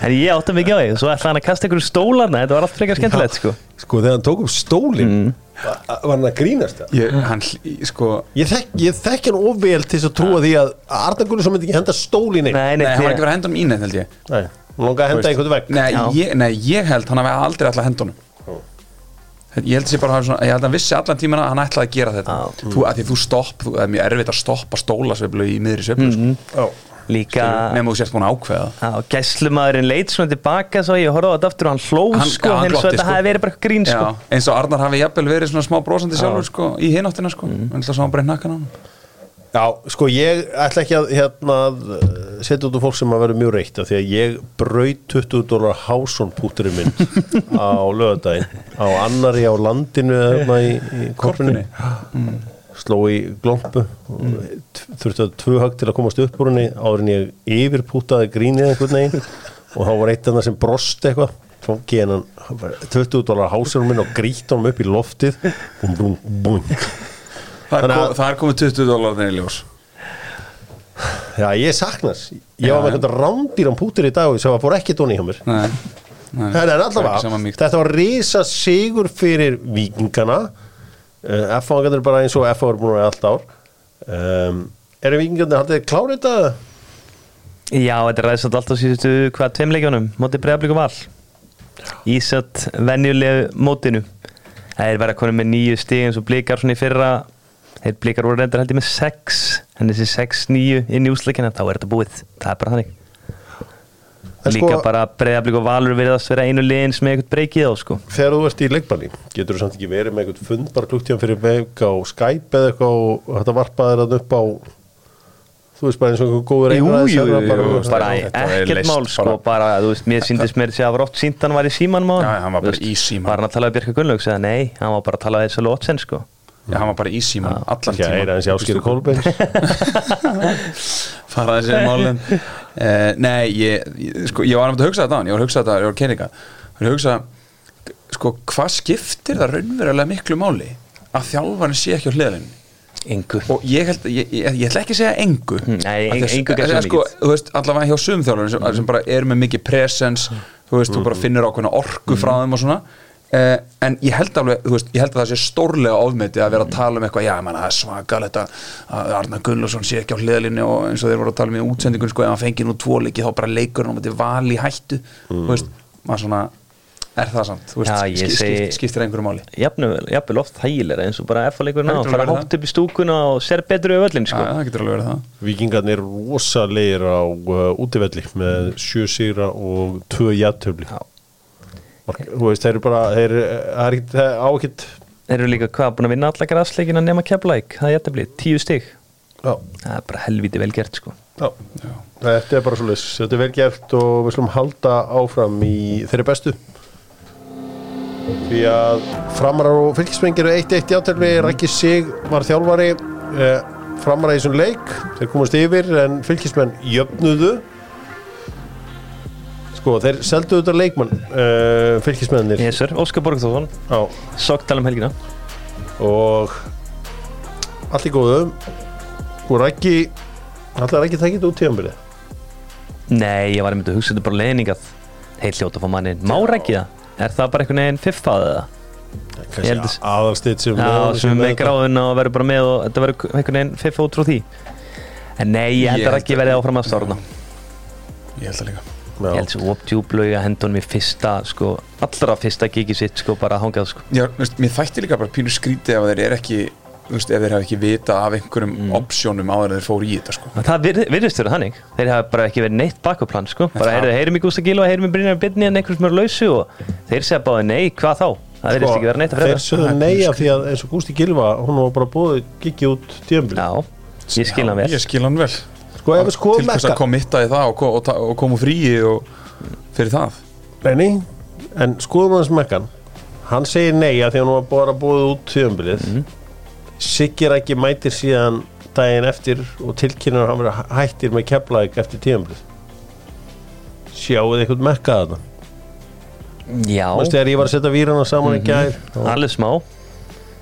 En ég átti mikið á því, svo ætlaði hann að kasta ykkur stólarna Þetta var allt frekar skemmtilegt, sko. Sko þegar hann tók upp stólinn Var hann að grínast það? ég, hann, sko Ég þekk, ég þekk hann ofvel til þess að trúa því að Arnar Gunnlaugsson myndi ekki henda stól í neitt Nei, Nei, nei, hann var ekki verið að henda honum í neitt held ég. Nei, hún langaði að henda einhvern vegg. Nei, nei, ég held hann hafi aldrei alltaf henda honum. Ég held að hafa svona, ég held að hann vissi allan tíman að hann ætlaði að gera þetta. Já. þú, að því þú stopp, þú, það er mjög erfitt að stoppa stólasveiflu í miðri sveiflu mm Já. Líka nema þú sért búin að ákveða gæslumadurinn leit svona tilbaka svo ég horfði á þetta aftur og hann hló Hann- sko, eins og þetta sko. hafi verið bara eitthvað grín sko. Já, eins og Arnar hafi jafnvel verið svona smá brósandi sjálfur sko, í hináttina sko, en það sá hann bara í nakkan á hann Já, sko ég ætla ekki að hérna, uh, setja út úr fólk sem að vera mjög reitt af því að ég braut 20 dólar Hásson-púturinn minn á lögadaginn á annari á landinu hérna í, í korpunni sló í glompu. Og þurfti að tvö högg til að komast upp úr henni áður en ég yfirpútaði grínið einhvern veginn. Og þá var eitt annað sem brosti eitthvað. Tók ég hennan 20 dólar Hásson minn og grít honum upp í loftið. Búm, búm, búm. Það er, að- kom, það er komið 20 dólar þegar í ljós. Já, ég saknas Ég var með eitthvað rándýran pútur í dag sem var fór ekki dóni hjá mér. Nei, nei. Það Það allavega, þetta var risa sigur fyrir vikingana F-fangarnir bara eins og F-fangar búin að vera allt ár. Um, Eru vikingarnir, haldið klárið þetta? Já, þetta er ræðsat alltaf síðustu hvað tveimleikjónum mótið bregðablík og val? Ísat venjulegu mótinu. Það er verið að koma með nýju stig eins og blikar svona í fyrra. Þeir blikar voru reyndar held ég með 6 en þessi 6-9 inn í úsleikina þá er þetta búið, það er bara þannig Líka sko- bara bregðablík og valur virðast vera einu liðin sem er eitthvað breykið á sko Þegar þú ert í leikbanni, getur þú samt ekki verið með eitthvað fund bara klukktíðan fyrir veik á Skype eða eitthvað og þetta varpaði þér upp á þú veist bara eins og einhver góður Jú, einræðis jú, jú, bara- jú, bara er ekkert mál sko, bara. bara, þú veist, mér síndist mér að sínt hann var í hann var bara í símanum. Var hann að tala við Björka Gunnlaugs eða nei, hann var bara að tala við þessu lótsen sko Já, hann var bara í síman allan Ekki að heyra tíma þessi áskýri Kolbeins. Fara þessi málin. Uh, Nei, ég, ég, sko, ég var að hugsa þetta á hann, ég var að hugsa þetta, ég var að kenninga ég var að hugsa, sko, hvað skiptir það raunverulega miklu máli að þjálfarni sé ekki á hliðalinn Engu. Og ég held, ég, ég, ég ætla ekki að segja engu. Nei, engu eða svo sko, mikið. þú veist, allavega hjá sumþjálfarni sem, sem bara er með mikið presence þú veist, þú bara finnir ákveðna orku frá þeim og svona Uh, en ég held alveg, þú veist, ég held að það sé stórlega ofmeti að vera að tala um eitthvað já, ég menna, það er svakalegt að að Arna Gunnlaugsson sé ekki á hliðalinni og eins og þeir voru að tala um í útsendingun sko, ef hann fengi nú tvo leiki þá bara leikur hann og þetta val í hættu þú veist, maður svona er það samt, þú veist, ég ski- segi- skipt- skiptir einhverju máli. Jafnvel, jafnvel oft þægilega eins og bara Það getur fara hátt upp í stúkuna og ser betur við öllin sko. það getur alveg verið það. Víkingarnir rosalegir á uh, Þú veist, þeir eru bara þeir, það er ekkit, það á ekkit Þeir eru líka hvað, búin að vinna alla græsleikina nema Keflæk, það er jættabli, tíu stig. Já, Það er bara helviti vel gert sko. Já. Þetta er bara svo leys, þetta er vel gert og við slum halda áfram í þeirri bestu. Því að framarar og fylgismenn eru 1-1 játtöfli, Rækki Sig var þjálfari eh, framarar í þessum leik. Þeir komast yfir en fylgismenn jöfnuðu Sko, þeir seldu þetta leikmann uh, fylgismennir Yes Óskar Borgþórsson, á Sokktal um helgina. Og allt í góðu. Og Rækki allar Rækki það ekki út tíðanbyrði Nei, ég var einmitt að hugsa þetta bara leiðningað Heil hljóta fá mannin, má ekki það? Er það bara einhvern veginn fiffað eða? Ég held kannski að- aðalstitt sem Já, sem er með gráðun og verður bara með og þetta verður einhvern veginn fiff út frá því. En nei, ég held að að- verið áfram að stárna Ég held það líka Já. Ég held sem opdjúblöga hendunum í fyrsta sko, allra fyrsta gigi sitt sko, bara hangað sko. Já, þú veist, mér þætti líka bara pínu skrítið ef þeir er ekki þú veist, ef þeir hafa ekki vita af einhverjum Mm. opsjónum áður en þeir fóru í þetta sko. En Það vir- virðist verið þannig Þeir hafa bara ekki verið neitt bakkuplan sko. bara heyrðu, heyrum í Gústa Gílu og heyrum í Brynjar Byrni en einhvers sem eru lausu og þeir segja báði nei, hvað þá? Það virðist Sko, ekki verið neitt að þeir fredda sögðu nei af því að eins og Gústi hún var hann hann sko ef við Til þess að komitta í það og, og, og koma fríi og fyrir það? Nei, en skoðum hans mekkan. Hann segir nei af því að hún var bara búið út tíðanbyrðið mm. Siggir ekki mætir síðan daginn eftir og tilkynnar að hann verið hættir með keflaðik eftir tíðanbyrðið sjáuð eitthvað mekka þetta Já, Mást þegar ég var að setja vírana saman í gær og- alveg smá.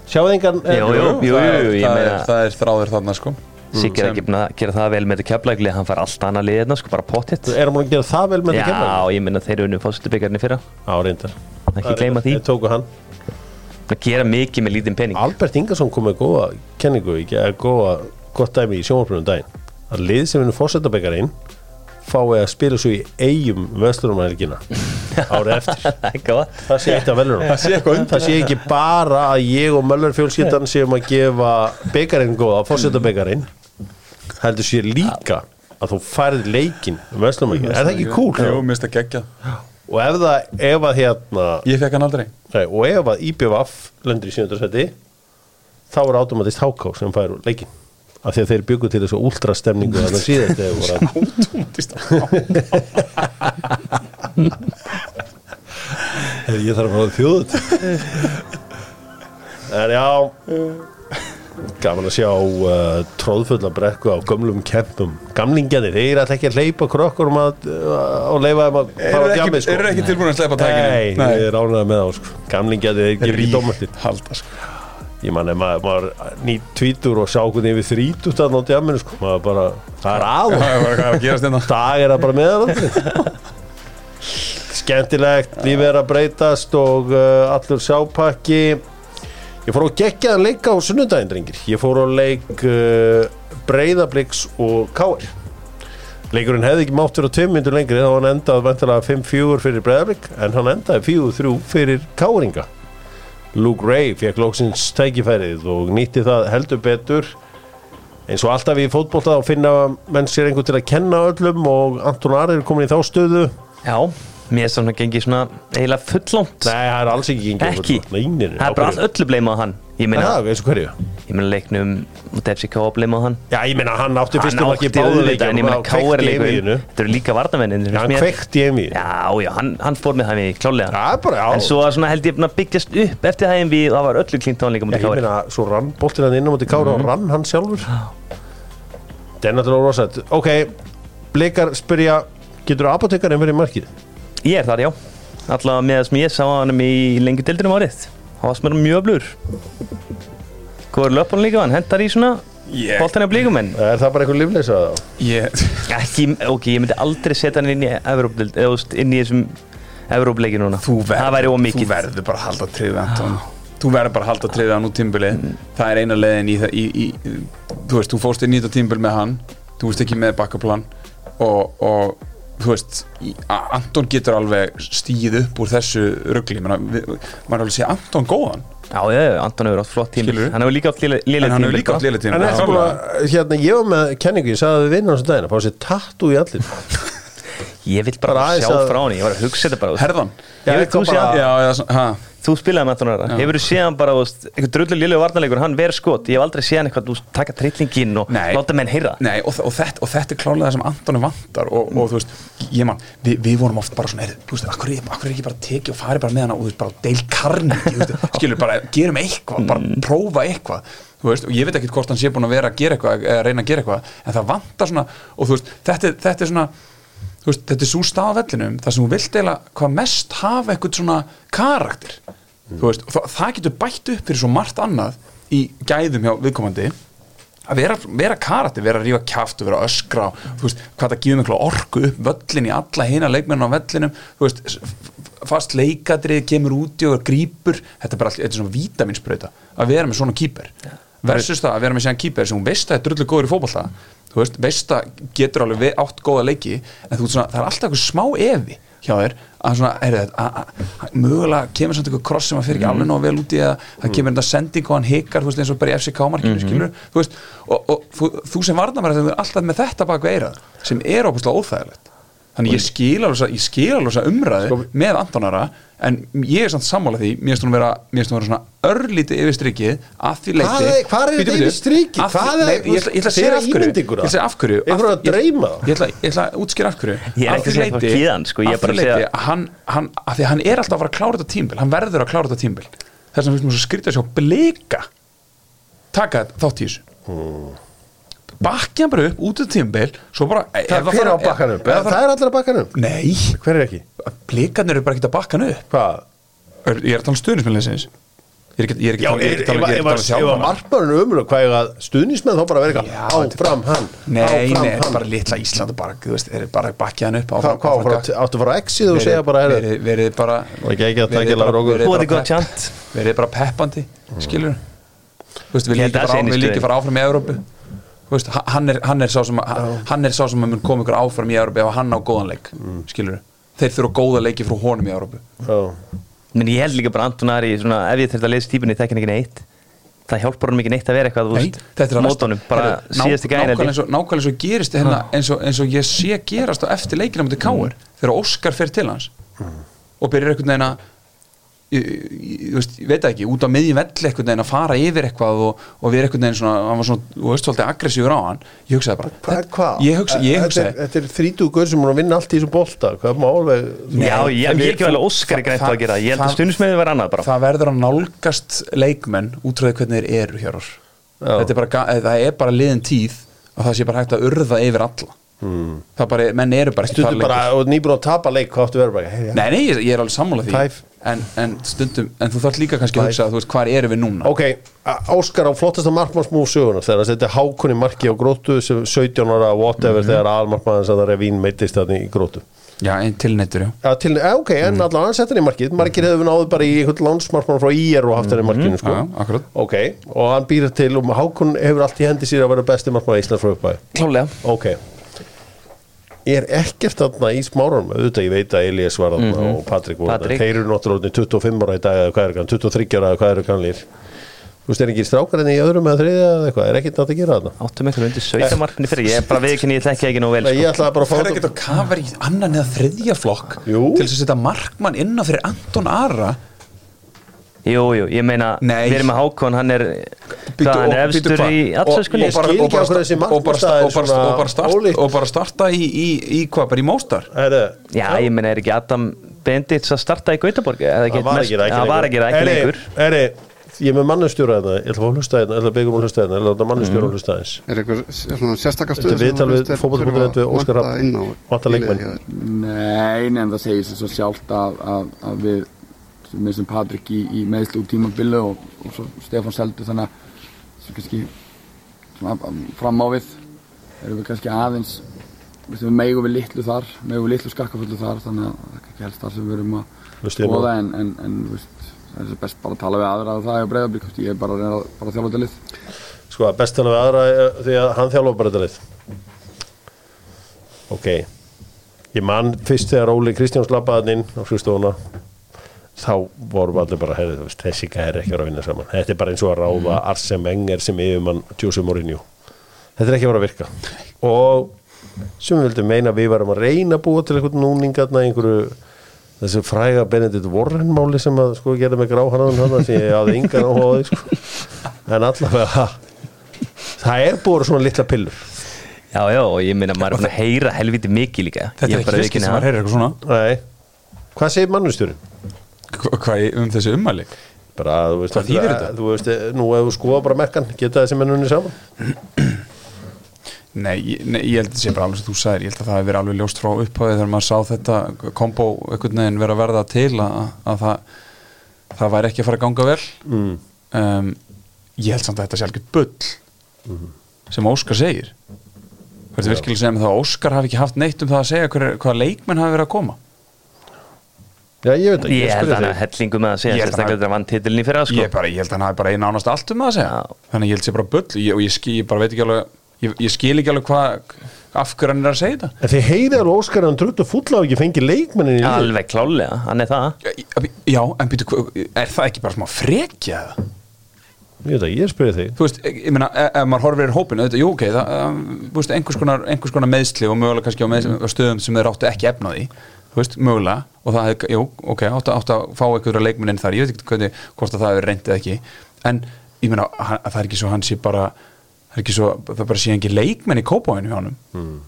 Sjáuð engan eh, Jú, jú, jú, það, er, jú, ég það, meina- er, það er þráður þarna sko. Siggi er sem- ekki búin að gera það vel með þetta keflægli hann fær allt annað liðina, sko, bara pottitt Er hann búin að gera það vel með þetta Já, keflaðik? ég minna þeir unnu fórstöldubíkarni fyrra. Já, reyndar. Ekki gleyma því, Þeir tóku hann. Að gera mikið með lítinn pening. Albert Ingarsson kom með góða kenningu, ekki að góða gott dæmi í sjónvarpunum daginn. Að lið sem vinnur fórsetabækarinn fái að spila svo í eigum vestlunumælgina árið eftir. Það er það sé eitt af velunum. Það sé það ekki bara að ég og Möller fjölskyldan séum að gefa byggarinn góða, fórsetabækarinn heldur sé líka að þú færð leikin um vestlunumælgina, er það ekki Jú, cool? mér finnst það geggjað. Og ef það, ef að hérna Ég fekk hann aldrei. Nei, og ef að IBVF lendur í 7. seti þá er automatist háká sem fær leikin af því að þeir byggu til þessu últrastemningu þannig síðast þegar voru að Automatist Hey, ég þarf að fara þjóðut en já gaman að sjá uh, tróðfulla brekku á gömlum kempum gamlingjani, þeir ætla ekki að hleypa krokkur um að, uh, og leifa þeim að fara Eru á djamið ekki, eru ekki tilbúin að sleppa Nei, tækinu? ég er ánægða með þá sko. gamlingjani, þeir gerir ekki dómandi Halda sko. Ég man ef maður, maður nýtt tvítur og sjá hvernig yfir þrítut að ná djaminu sko. maður bara, það er Það aður hvað er að gerast hérna? Dag er það bara meðan skemmtilegt lífið er að breytast og uh, allur sápakki ég fór á geggjaðan leik á sunnudaginn drengir. Ég fór á leik uh, Breiðabliks og Káir leikurinn hefði ekki mátt vera tveim myndur lengri þá hann endaði vantilega 5-4 fyrir Breiðablik en hann endaði 4-3 fyrir Káringa Luke Ray fekk lóksins tækifærið og nýtti það heldur betur. Eins og alltaf í fótbolta þá finna menn sér einhver til að kenna öllum og Anton Ari er komin í þá stöðu. Já, mér er svona gengið svona eiginlega fullónt Nei, það er alls ekki gengið Ekki, Nei, það er bara allt öllu bleimað hann. Ég meina, Það, eins og hverju? ég meina leiknum FCK að bleimað hann. Já, ég meina hann átti fyrstum ekki átti báðu auðvitað, en ég meina í leikurinn. einvíðinu Þetta eru líka varnamennin Já, hann í einvíðinu Já, já, hann, hann fór með það við klálega Já, bara, En já svo svona held ég að byggjast upp eftir það og það var öllu klínt tónleika Já, mútið ég Káir meina, svo rann boltinn hann inn á móti Kára og rann hann Það er náttúrulega rosað Ok, blikar spyrja Getur apotekarinn verið markið? Ég er þar, já. Alltaf með það sem ég sá hann í lengi dildinum árið. Það var er mjög blur Hvað er löpunum líka, hann? Hentar í svona Ég, Boltan er blíkum en Er það bara einhver lífleysa þá? ég, ekki, ok, ég myndi aldrei setja hann inn í Evrópdild, eða inn í þessum Evrópleiki núna. Þú Það væri verður, þú verður bara að halda triðið Anton. Þú verður bara að halda triðið hann út tímbili Það er eina leiðin í það í, í, Þú veist, þú fórst inn í þetta tímbil með hann. Þú veist ekki með bakkaplan og, og þú veist Anton getur alveg stíð upp úr þessu ruggli maður er alveg að segja Anton góðan. Já, já, já, Anton hefur átt flott Skilurðu? Hann hefur líka átt léleg en hann hefur líka átt En eftir búin að, hérna, ég var með kenningu, ég sagði að við vinnum þessu daginn að fá sér tattu í allir. Ég vil bara, Bara sjá að- frá hann, ég var að hugsa þetta bara. Herðan. Ég veit, þú sé bara- hann Þú spilaði með Ara, Já. hefur þú séð hann bara, eitthvað drullu lillu varnarleikur, hann ver skot, ég hef aldrei séð hann eitthvað, þú taka trillinginn og Nei. láta menn heyra. Nei, og, og, þetta, og þetta er klálega það sem Antoni vantar og, og þú veist, ég man, við, við vorum oft bara svona, þú veist, akkur, er- ekki bara tekið og farið bara með hana og þú veist, bara deil karni skilur, bara gerum eitthvað, bara prófa eitthvað veist, og ég veit ekkert hvort hann sé búin að vera að gera eitthvað, eða reyna að gera eitthvað en það vantar svona, og þú veist, þetta, þetta er svona veist, þetta er svo stað á vellinum þar sem þú vilt eiginlega hvað mest hafa eitthvað svona karakter. Þú veist, það, það getur bætt upp fyrir svo margt annað í gæðum hjá viðkomandi. Að vera, vera karakter, vera að rífa kjaft og vera að öskra, og, veist, hvað það gefur miklu orku upp völlin í alla hina leikmenn á vellinum, fast leikadrið kemur úti og grípur. Þetta er bara allt, þetta er svona vítaminsbrauta að vera með svona kýper versus það að vera með síðan kýper sem hún veist að er drullu góður í fótbolta þú veist, veist að getur alveg ve- átt góða leiki en þú veist svona, það er alltaf eitthvað smá evi hjá þér að svona, er þetta að, að, að mögulega kemur samt eitthvað kross sem að fyrir ekki alveg nóg vel út í að það kemur þetta sending og hann hikar, þú veist, eins og bara í FCK-markinu, skilur, þú veist og, og þú, þú sem varnamæri þú er alltaf með þetta bak við eirað, sem er óbúslega óþægilegt þannig ég skil alveg skil alveg þessa umræðu með Antonara en ég er samt sammála því mér finnst hún vera, mér finnst hún vera svona örlítið yfir strikið að því leiti Hvað er- er þetta yfir strikið? Að er- ég ætla- ég ætla að segja Þeirra af hverju. ímyndingur ég ætla að að að útskýra af hverju. Ég er Af ekki að því héðan, sko, er að að hann, hann, að því að hann er alltaf að fara að klára þetta tímbil hann verður að klára þetta tímbil þess vegna finnst mér svo skrítið að sjá blika taka þátt í þessu bakki hann bara upp út af tímbil svo bara ef Það það hver á fara- ef- bakkanum? ef það Það er allir að bakkanum nei, Hver er ekki? blikarnir eru bara ekkert að bakka hann upp. Hvað? Er- ég er að tala um stuðnismælinsins ég er ekki, er ekki, að tala- er ekki tala- ég er ekki að um markmannur umröð hvað ég að stuðnismenn þá bara verið eitthvað? Þetta er áfram hann Nei, nei, hann. bara litla Ísland þeir eru bara bakkið hann upp Hvað var það? Áttu að fara á exið og segja bara verið, verið bara ekki ekki verið bara- er peppandi, skilur þú veist, við líka fara, það á- áfram í Evrópu. þú veist, ha- hann er, hann er sá sem að, hann er sá sem að mun koma ykkur áfram í Evrópu ef hann á góðan leik, skilur þeir þurfa góða leiki frá honum í Evrópu. Já. Men ég held líka bara Anton Ari, svona, ef ég þurft að lesa típunni, þekkin ekki neitt. Það hjálpar honum ekki neitt að vera eitthvað, þú Nei, veist, er að mótunum, bara ná- síðasti gæðin nákvæmlega eins og- nákvæmlega eins og gerist hérna, eins, og, eins og ég sé gerast á eftir leikina mútið Káur þegar Óskar fer til hans og byrjar einhvern veginn að ég, ég, ég, veit það ekki, út á miðjum velli einhvern veginn að fara yfir eitthvað og, og við einhvern veginn svona, hann var svona, þú veist, svolítið aggressífur á hann ég hugsaði bara, Hvað? hvað? ég hugsa, ég hugsaði er- Þetta er þrítú guður sem er að vinna allt í þessum bolta Hvað má alveg Já, ég, en ég við- ekki vel Óskar er grænt á að gera Ég held að stundismiði var annað bara það verður að nálgast leikmenn útrúið hvernig þeir eru hér þetta er bara, ga- það er bara liðin tíð og það sé bara hægt að urða yfir alla hmm. það bara, menn eru bara ekki Stundum þar bara, nýbúin að tapa leik Hvað áttu vera bara hey, nei, nei, ég, ég er alveg sammála því Five. En, en stundum, en þú þarf líka kannski að hugsa þú veist, hvar eru við núna Ok, Óskar á flottasta markmannsmúf sögunar þegar hann setja hákunni marki á grótu sem 17 ára whatever Mhm. þegar almarkmann sem það er vín meittist þarna í grótu já, einn tilnettur, já Já, til, ja, ok, en Mhm. allan hann setja hann í markið margir hefur náðu bara í einhvern lánsmarkmann frá IR og haft hann í markinu sko. Mhm. já, akkurat. ok, og hann býr til og Hákon hefur allt í hendi sér að vera besti markmann í Íslands frá uppæði Klálega ok er ekkert þarna í smáranum auðvitað ég veit að Elias var þarna og Patrik voru þarna. Þeir eru náttúrulega orðnir 25 ára í dag eða hvað er hann, 23 ára eða hvað eru kannlir þú veist, er ekki strákar enn í öðrum eða þriðja eða eitthvað, er ekkert nátt að gera þarna? Áttum eitthvað undir 17 markni fyrir? Ég er bara viðkynni, ég þekki ekki nóg vel ég sko. ætlaði bara að fá það er þetta ekkert að kafa í annan eða þriðja flokk Jú. til þess að setja markmann inn á fyrir Anton Ara Jú, jú, ég meina Nei. Við erum með Hákon, hann er Býtu, Hvað, hann er býtu efstur hvað? í þessi og og og og bara starta í, í, í hvað, bara í móstar? Já, ég meina, er ekki Adam Bendits að starta í Gautaborg? Það var ekki það ekki lengur. Eri, ég er með mannustjóra þetta ég ætla að fá að hlusta þetta, ég ætla að byggja um að hlusta þetta ég ætla að mannustjóra að hlusta þess Er eitthvað svona Þetta stöð er viðtal við fótbolta.net við Óskar Hrafn. Vantar leikmenn. Nei, en það segir sem svo sjálft að, að, við sem missum Patrik í, í meðslu út tímabilu og, og svo Stefán Seldu þannig að sem kannski svona, fram á við. Erum við kannski aðeins við megum við litlu þar megum við litlu skakkafullu þar þannig að það er ekki helst þar sem við erum að bóða en, en, en veist, það er best bara að tala við aðra að það er breyðablík ég er bara að reyna að þjálfa þetta lið. Sko að best tala við aðra eh, því að hann þjálfa bara þetta lið. Ok. Ég man fyrst þegar Óli Kristjáns labbaði inn á flugstofuna þá vorum allir bara heyrðu, þú veist, þessi gæri ekki að vera að vinna saman. Þetta er bara eins og að ráða Arsene Wenger sem yfirmann Jose Mourinho. Þetta er ekki vera að virka. Og sem við vildum meina við varum að reyna að búa til einhvern núningarna einhverju þessi fræga Benedikt Warren máli sem að sko gera með gráhanaðun hann sem ég hafði engan áhuga á því sko. en allavega það er búið svona litla pillur. Já, já, og ég meina, maður er búin að heyra helviti mikið líka. Þetta er ekki viðurkenni sem maður heyrir eitthvað svona. Nei. hvað segir mannustjóri? Hva- hvað um þessi ummæli? Bara, þú veist, Hvað þýðir þetta? þú veist, nú ef þú skoða bara mekkan geta þessi mennunni saman? Nei, nei, ég held að þetta sé bara alveg sem þú sagðir. Ég held að það hefur verið alveg ljóst frá upphæði þegar maður sá þetta kombo einhvern veginn vera að verða til að, að það, það væri ekki að fara að ganga vel. Mm. um, ég held samt að þetta sé algjör bull sem Óskar segir. Verður virkilega með það að Óskar hafi ekki haft neitt um það að segja hver, hvaða leikmenn hafi verið að koma já, ég veit ekki, Ég held að hann þig. er hellingu með að segja að Sérstaklega hann- þetta vann titilin í fyrra sko. ég, bara, ég held að hann hafi bara einu ánast allt um það að segja þannig ég held sé bara bull ég, og ég, skil, ég bara veit ekki alveg ég, ég skil ekki alveg hvað af hverju hann er að segja þetta en þið heyrið alveg Óskar að hann drutt og fulla og ekki fengið leikmennin í. Alveg klálega, hann er það Já, en býtu, er það ekki bara smá frekja það? ég veit ekki, ég spyrir þig Þú veist, ég ég meina, ef ef maður horfir í hópinu, þetta, jú, ok, það, um, þú veist, einhvers konar, einhvers konar meðsli og mögulega kannski á, með, á stöðum sem þeir áttu ekki efna því, þú veist, mögulega, og það, hefði- jú, ok, áttu, áttu að fá einhverja leikminn inn þar, ég veit ekki hvernig, hvort að það er reyndið ekki, en ég meina, hann, að það er ekki svo, hann sé bara, það er ekki svo, það bara sé ekki leikmenn í kópáinu hjá honum, Hmm.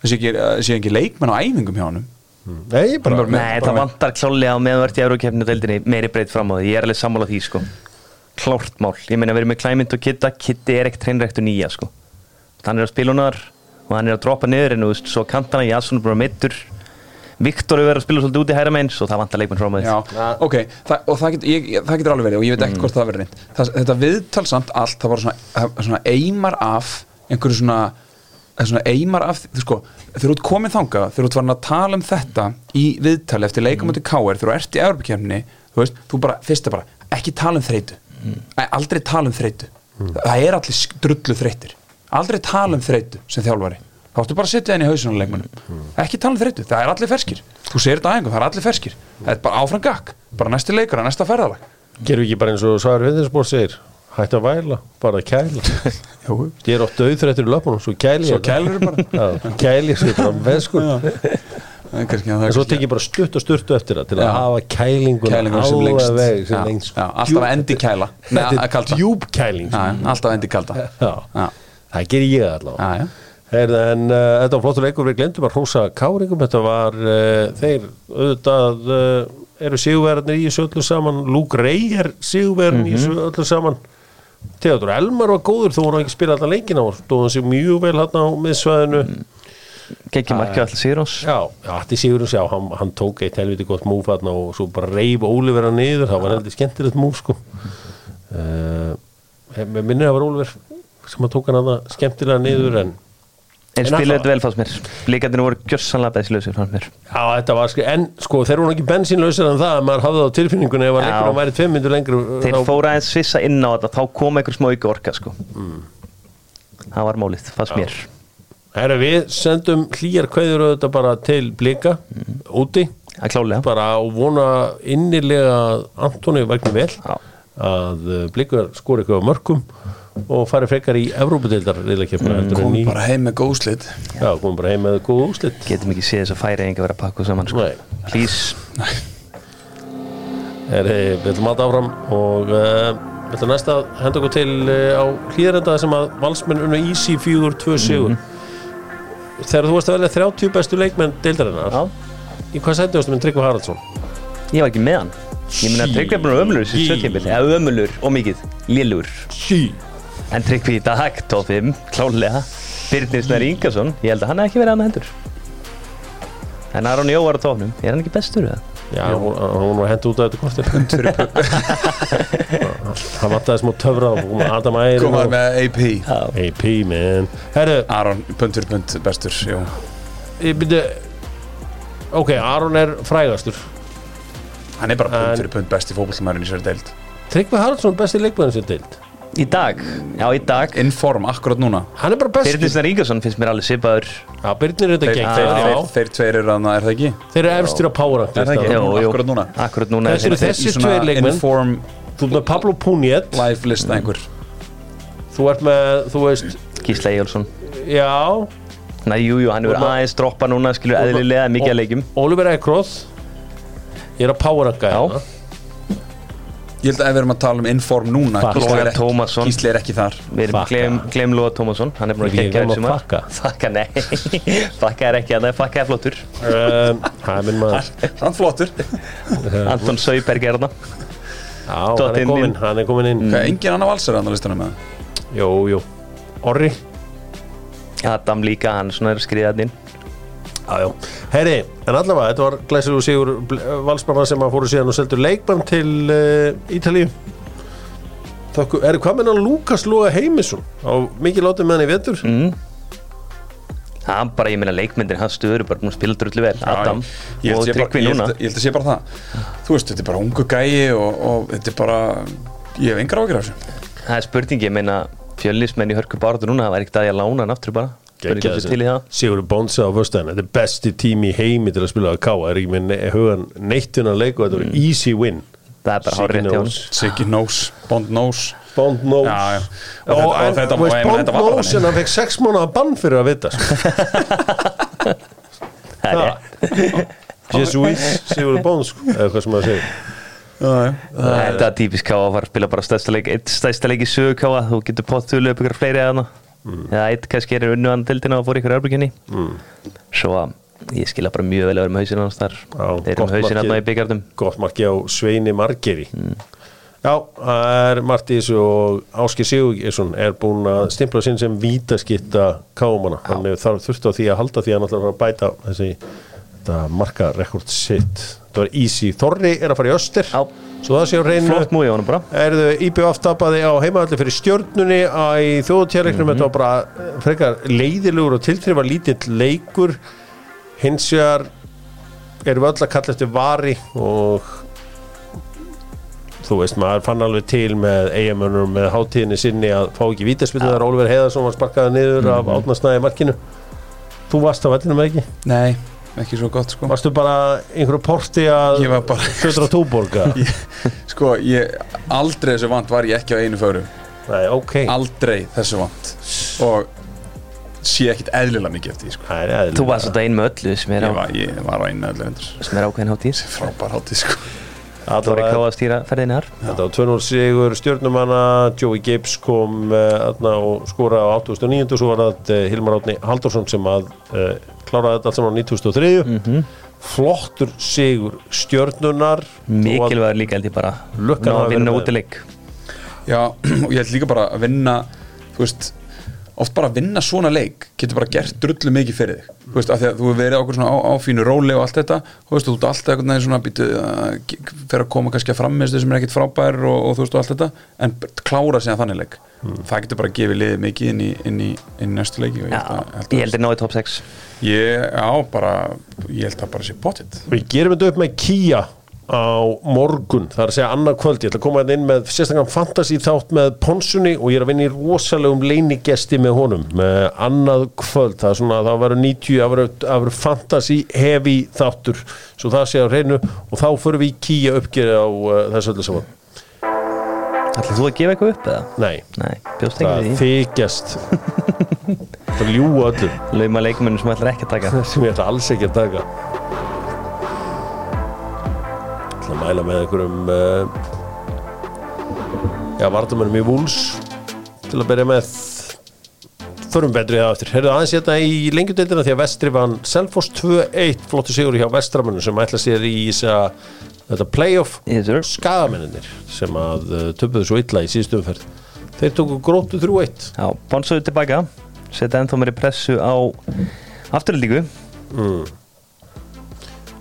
það sé ekki, sé ekki leikmenn á æfingum hjá honum, nei, ég bara, Hann bara- Nei, bara það vantar klálega á meðvart í Eurókefni og deildinni meiri breytt fram á því, ég er alveg sammála því sko. klárt mál, ég meina við erum með Klæmynd og Kitta, Kitti er ekkert hreinræktu nýja sko. hann er að spila hunar og hann er að droppa niður en þú veist, svo kantana Jasson er bara meittur Viktor er verið að spila svolítið út í hæra meins og það vantar leikmenn frá maður Já, ok, það, og það, get, ég, ég- það getur alveg verið og ég veit Mm. ekki hvort það verið reynd það, Þetta viðtalsamt allt, það var svona, það- svona eimar af einhverju svona, er svona eimar af þú sko, þegar þú ert komin þanga þegar þú ert farin að tala um þetta í viðtali eftir leikamöndi KR, þegar þú ert í Evropakefni þú veist, þú bara, fyrst er bara ekki tala um þreytu, Æ, aldrei tala um þreytu. Það er allir drullu þreytir aldrei tala um þreytu sem þjálfari þá ertu bara að setja henni í hausunum leikmannum ekki tala um þreytu, það er allir ferskir. Þú segir þetta aðeins, það er allir ferskir. Það er bara áfram gakk, bara næsti leikur næsta ferðalag. Gerum við ekki bara eins og Svæður Vindinsbór segir hætt að væla, bara kæla. Jú. ég er oft döðþrættur í löpunum, svo kæli svo ég bara. Já, kæli, svo bara að það en svo tek ég bara stutt og sturtu eftir það til að hafa kælingun Kælingun sem lengst. alltaf að endi kæla. Að þetta er djúb kæling. Alltaf endi kalda. Það gerir ég allavega já, já Heyrðu, en uh, þetta var flottur leikur, við glemdum að hrósa káringum, þetta var uh, þeir auðvitað uh, eru sigurverðarnir í þessu öllu saman. Luke Ray er sigurverðin í þessu öllu saman. Theodor Elmar var góður þó hann ekki spila allan leikin á stóðan sig mjög vel hann á miðsvæðinu. Gekki markið allir Sigurós Já, já, er Sigurinn sjá, hann, hann tók eitt helviti gott múf hann og svo bara reif Ólivera niður, það var heldur skemmtilegt múf sko. Minnir að var Ólivер sem að tók hann að skemmtilega niður en En spilaði þetta vel fannst mér. Blíkandinu voru gjössanlega beðsilausir fannst mér. Já, þetta var sko, en sko, þeir voru ekki bensínlausir en það að maður hafði það á tilfinningunni ef að Já. leikur hann væri tveim myndur lengri Þeir þá- fóra aðeins svissa inn á þetta Þá kom einhver smá auka orka sko. Það var málið, fannst mér. Herra, við sendum hlýjar kveður auðvitað bara til blika úti, Það klálega bara og vona innilega að Antoni vegna vel Já. að uh, blikur skori eitthvað á mörkum og fari frekar í heldur en Komum í bara heim með góðslit Já, komum bara heim með góð úslit Getum ekki séð þess að færi enga vera að pakka saman sko. Nei. Please. Herri, við ætlum alltaf áfram og uh, við ætlum næst að henda okkur til uh, á hlýðarenda sem að valsmenn unna Easy 4-2 sigur. Þegar þú varst að velja 30 bestu leikmenn deildarinnar Já. í hvað sætti varstu með Tryggva Haraldsson? Ég var ekki með hann. Ég meina Sí. Tryggvi er Já, ömulur og mikið, lélur. Sí En Tryggvi í dag, top 5, klálega Birnir Snær Ingarsson, ég held að hann hef ekki verið að með hendur En Aron Jó var á tóknum, er hann ekki bestur eða? Já, hún, hún var hendur út af þetta kortir Það vantaði smá töfra og kom Adam Æri Komaði með AP AP man. Herru, Aron, pund fyrir pund bestur Jú. ég byrju Ok, Aron er frægastur. Hann er bara En- pund besti fótballmærin í sér deild. Tryggvi Haraldsson besti leikmenn sem deild Í dag, já í dag. In form, akkurat núna. Hann er bara Birnir bestur Snær Ingarsson finnst mér alveg sipaður Já, Byrnir er þetta Þeir, gegn þeir, Já, þeir, þeir tveir eru hann, er það ekki? þeir eru efstir á Power Rank Er það ekki? Jú, jú. Akkurat núna. Akkurat núna Þessi eru þeir- svona tveir leikmenn. Inform Þú ert með Pablo Puniet. live list einhver. Þú ert með, þú veist Gísla Ejjólfsson Já, Næ, jú, jú, hann hefur ma- aðeins droppa núna skilur eðlilega mikið að leikjum. Oliver Ekroth. Ég er Ranka Já. hérna Ég held að ef við erum að tala um inform núna. Gísli er ekki- Tómasson. Gísli er ekki þar. Gleym Lóa Tómasson. Hann er búin að Ekki gegja gleyma þessu maður. Fakka. Fakka, nei Fakka er ekki að er Fakka er flottur. Um, Það er minn maður. Hann flottur. Anton Sauberg er þarna. Já, hann er hann er komin inn. Engin annar valsar hann á listanum með Jú, jú. Orri. Adam líka, hann er að skriða hann inn Já, já. Herri, en allavega, þetta var glæsilegur sigur valsmanna sem að fóru síðan og seldur leikmann til uh, Ítalíu. Þakku, er hvað með hann Lukas Lóa Heimisson? Á mikið látið með hann í vetur. Mm. Hann bara, ég meina leikmyndir Hans stöður bara búin að spila drullu vel. Adam ég held og Tryggvi ég núna. ég held að sé bara það. Þú veist, þetta er bara ungu gæi og, og þetta er bara Ég hef engar ágjur af þessu. Það er spurning, ég meina fjöllismenn í hörku barðu núna Það var ekkert að ég að lána hann aftur bara Það? Sigur Bonsa á föstudaginn Þetta er besti tími í heimi til að spila á K er ekki með ne hugan neittunan leik og þetta var easy win. Það er rétt hjá hann Siggy Nós, Bond Nós Bond knows Já, já. Og, Og þetta- og en, þetta- og meina, Bond þetta knows en hann fekk sex mánuða bann fyrir að vita. Það Jesuit Sigur Bonds sko, eða hvað sem maður segir. Þetta er típisk káa að fara að spila bara stærsta leik eitt stærsta leik í sögu káa þú getur pottuðlu upp ykkur fleiri að hana eða eitt kannski er unnu hann tildina og fór ykkur örbrukinni mm. svo að ég skilja bara mjög vel að vera með hausinn hans þar þeir eru með hausinn markið. hann í byggjartum gott marki á Sveini Margeri Já, það er Martís og Áski Sigurgesson er búin að stimpla sinn sem vítaskitta káumana, hann þarf þurft á því að halda því að hann ætlar að bæta þessi þetta marka rekord sitt. Þetta var easy, Þorri er að fara í östir Já. Svo það sé á reynu flott múi á hann bara. Erðu IBF tapaði á heimaðalli fyrir stjörnunni á- í þjóðutjærleiknum þetta var bara frekar leiðilegur og tiltrifa lítill leikur. Hins vegar erum við öll að kalla eftir vari og þú veist, maður fann alveg til með eigamönnum með hátíðinni sinni að fá ekki vítaspillu þar Ólfur Heiðarsson var sparkaði niður af átnarsnæði markinu. Þú varst á vellinu með ekki? Nei, ekki svo gott sko. Varstu bara einhverju porti að Ég var bara södra túborga? Sko, ég, aldrei þessu vant var ég ekki á einu föru nei, ok. Aldrei þessu vant. Og sé ekkit eðlilega mikið eftir því sko. Er. Þú varst svolítið ein með öllu sem er, á, ég, var, ég var á einu öllu sem er ákveðin hátíð. Frábær hátíð sko. Þú var ekki á að stýra ferðinni þar Þetta var 2-0 sigur stjórnumanna Joey Gibbs kom uh, aðna, og skora á 89. og svo var það uh, Hilmar Átni Haldursson sem að uh, kláraði þetta allt saman á 93. Mhm. Flottur sigur stjörnunar Mikilvægur líka held ég bara Lukkan að vinna með. útileik Já, og ég held líka bara að vinna þú veist, oft bara að vinna svona leik getur bara gert drullu mikið fyrir þig. Þú veist, af því að þú hefur verið okkur svona á, á fínu róli og allt þetta, þú veist, þú ert alltaf einhvern veginn svona býtu, uh, fer að koma kannski að frammestu sem er ekkit frábær og, og þú veist og allt þetta en klára síðan þannig leik. Það getur bara gefið liðið mikið inn í, inn í, inn í næstu leiki Já, ég held að, náði top 6 ég, já, bara ég held að bara sé potið Við gerum þetta upp með Kia á morgun, það er að segja annað kvöld. Ég ætla að koma hérna inn með sérstaklega fantasy þátt með Ponsunni og ég er að vinna í rosalegum leinigesti með honum með annað kvöld, það er svona það verður 90, það verður- fantasy heavy þáttur, svo það sé á hreinu og þá förum við í Kia uppgerði á uh, þessu öllu saman. Ætlar þú að gefa eitthvað upp eða? Nei, Nei, það þykjast. Það ljúa öllu. Lauma leikmennum sem ætlar ekki að taka ætla að mæla með einhverjum uh, já, vardamennum í Vúls til að byrja með. Förum betri það eftir. Herðu aðeins hérna í lengjudeildina því að Vestri vann Selfoss 2-1 flottu sigur hjá Vestramennum sem ætla sér í þessa, þetta playoff skagamennir sem að uh, töpuðu svo illa í síðustu umferð. Þeir tóku gróttu 3-1 Já, Bonsuðu tilbaka. Setja ennþá meiri pressu á afturlíku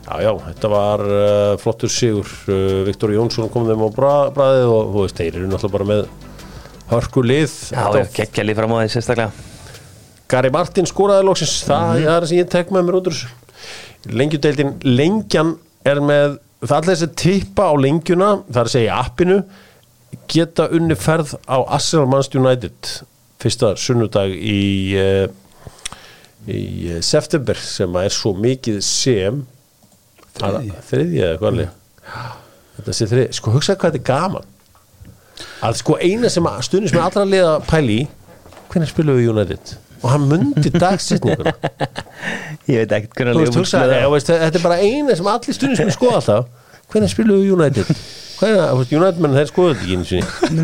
Já, já, þetta var uh, flottur sigur. Uh, Viktor Jónsson kom þeim á bra, bræðið og þú veist, þeir eru náttúrulega bara með hörku lið. Já, ég geggja líf fram á því sérstaklega. Gary Martin skoraði loksins. Það, það er það sem ég tek með mér út úr Lengjudeildin, lengjan er með, það er allir þessi tippa á lengjuna, það er að segja appinu geta unni ferð á Arsenal Manchester United fyrsta sunnudag í uh, í september sem er svo mikið sem Þriðji. eða hvað þetta sé þriðji, sko hugsaði hvað þetta er gaman. Að sko eina sem að stundin sem er allra liða pæli í hvernig spilum við United? Og hann mundi dagsetninguna. Ég veit ekkert hvernig þetta er bara eina sem allir stundin sem er skoða alltaf hvernig spilum við United United menn þeir skoða þetta ekki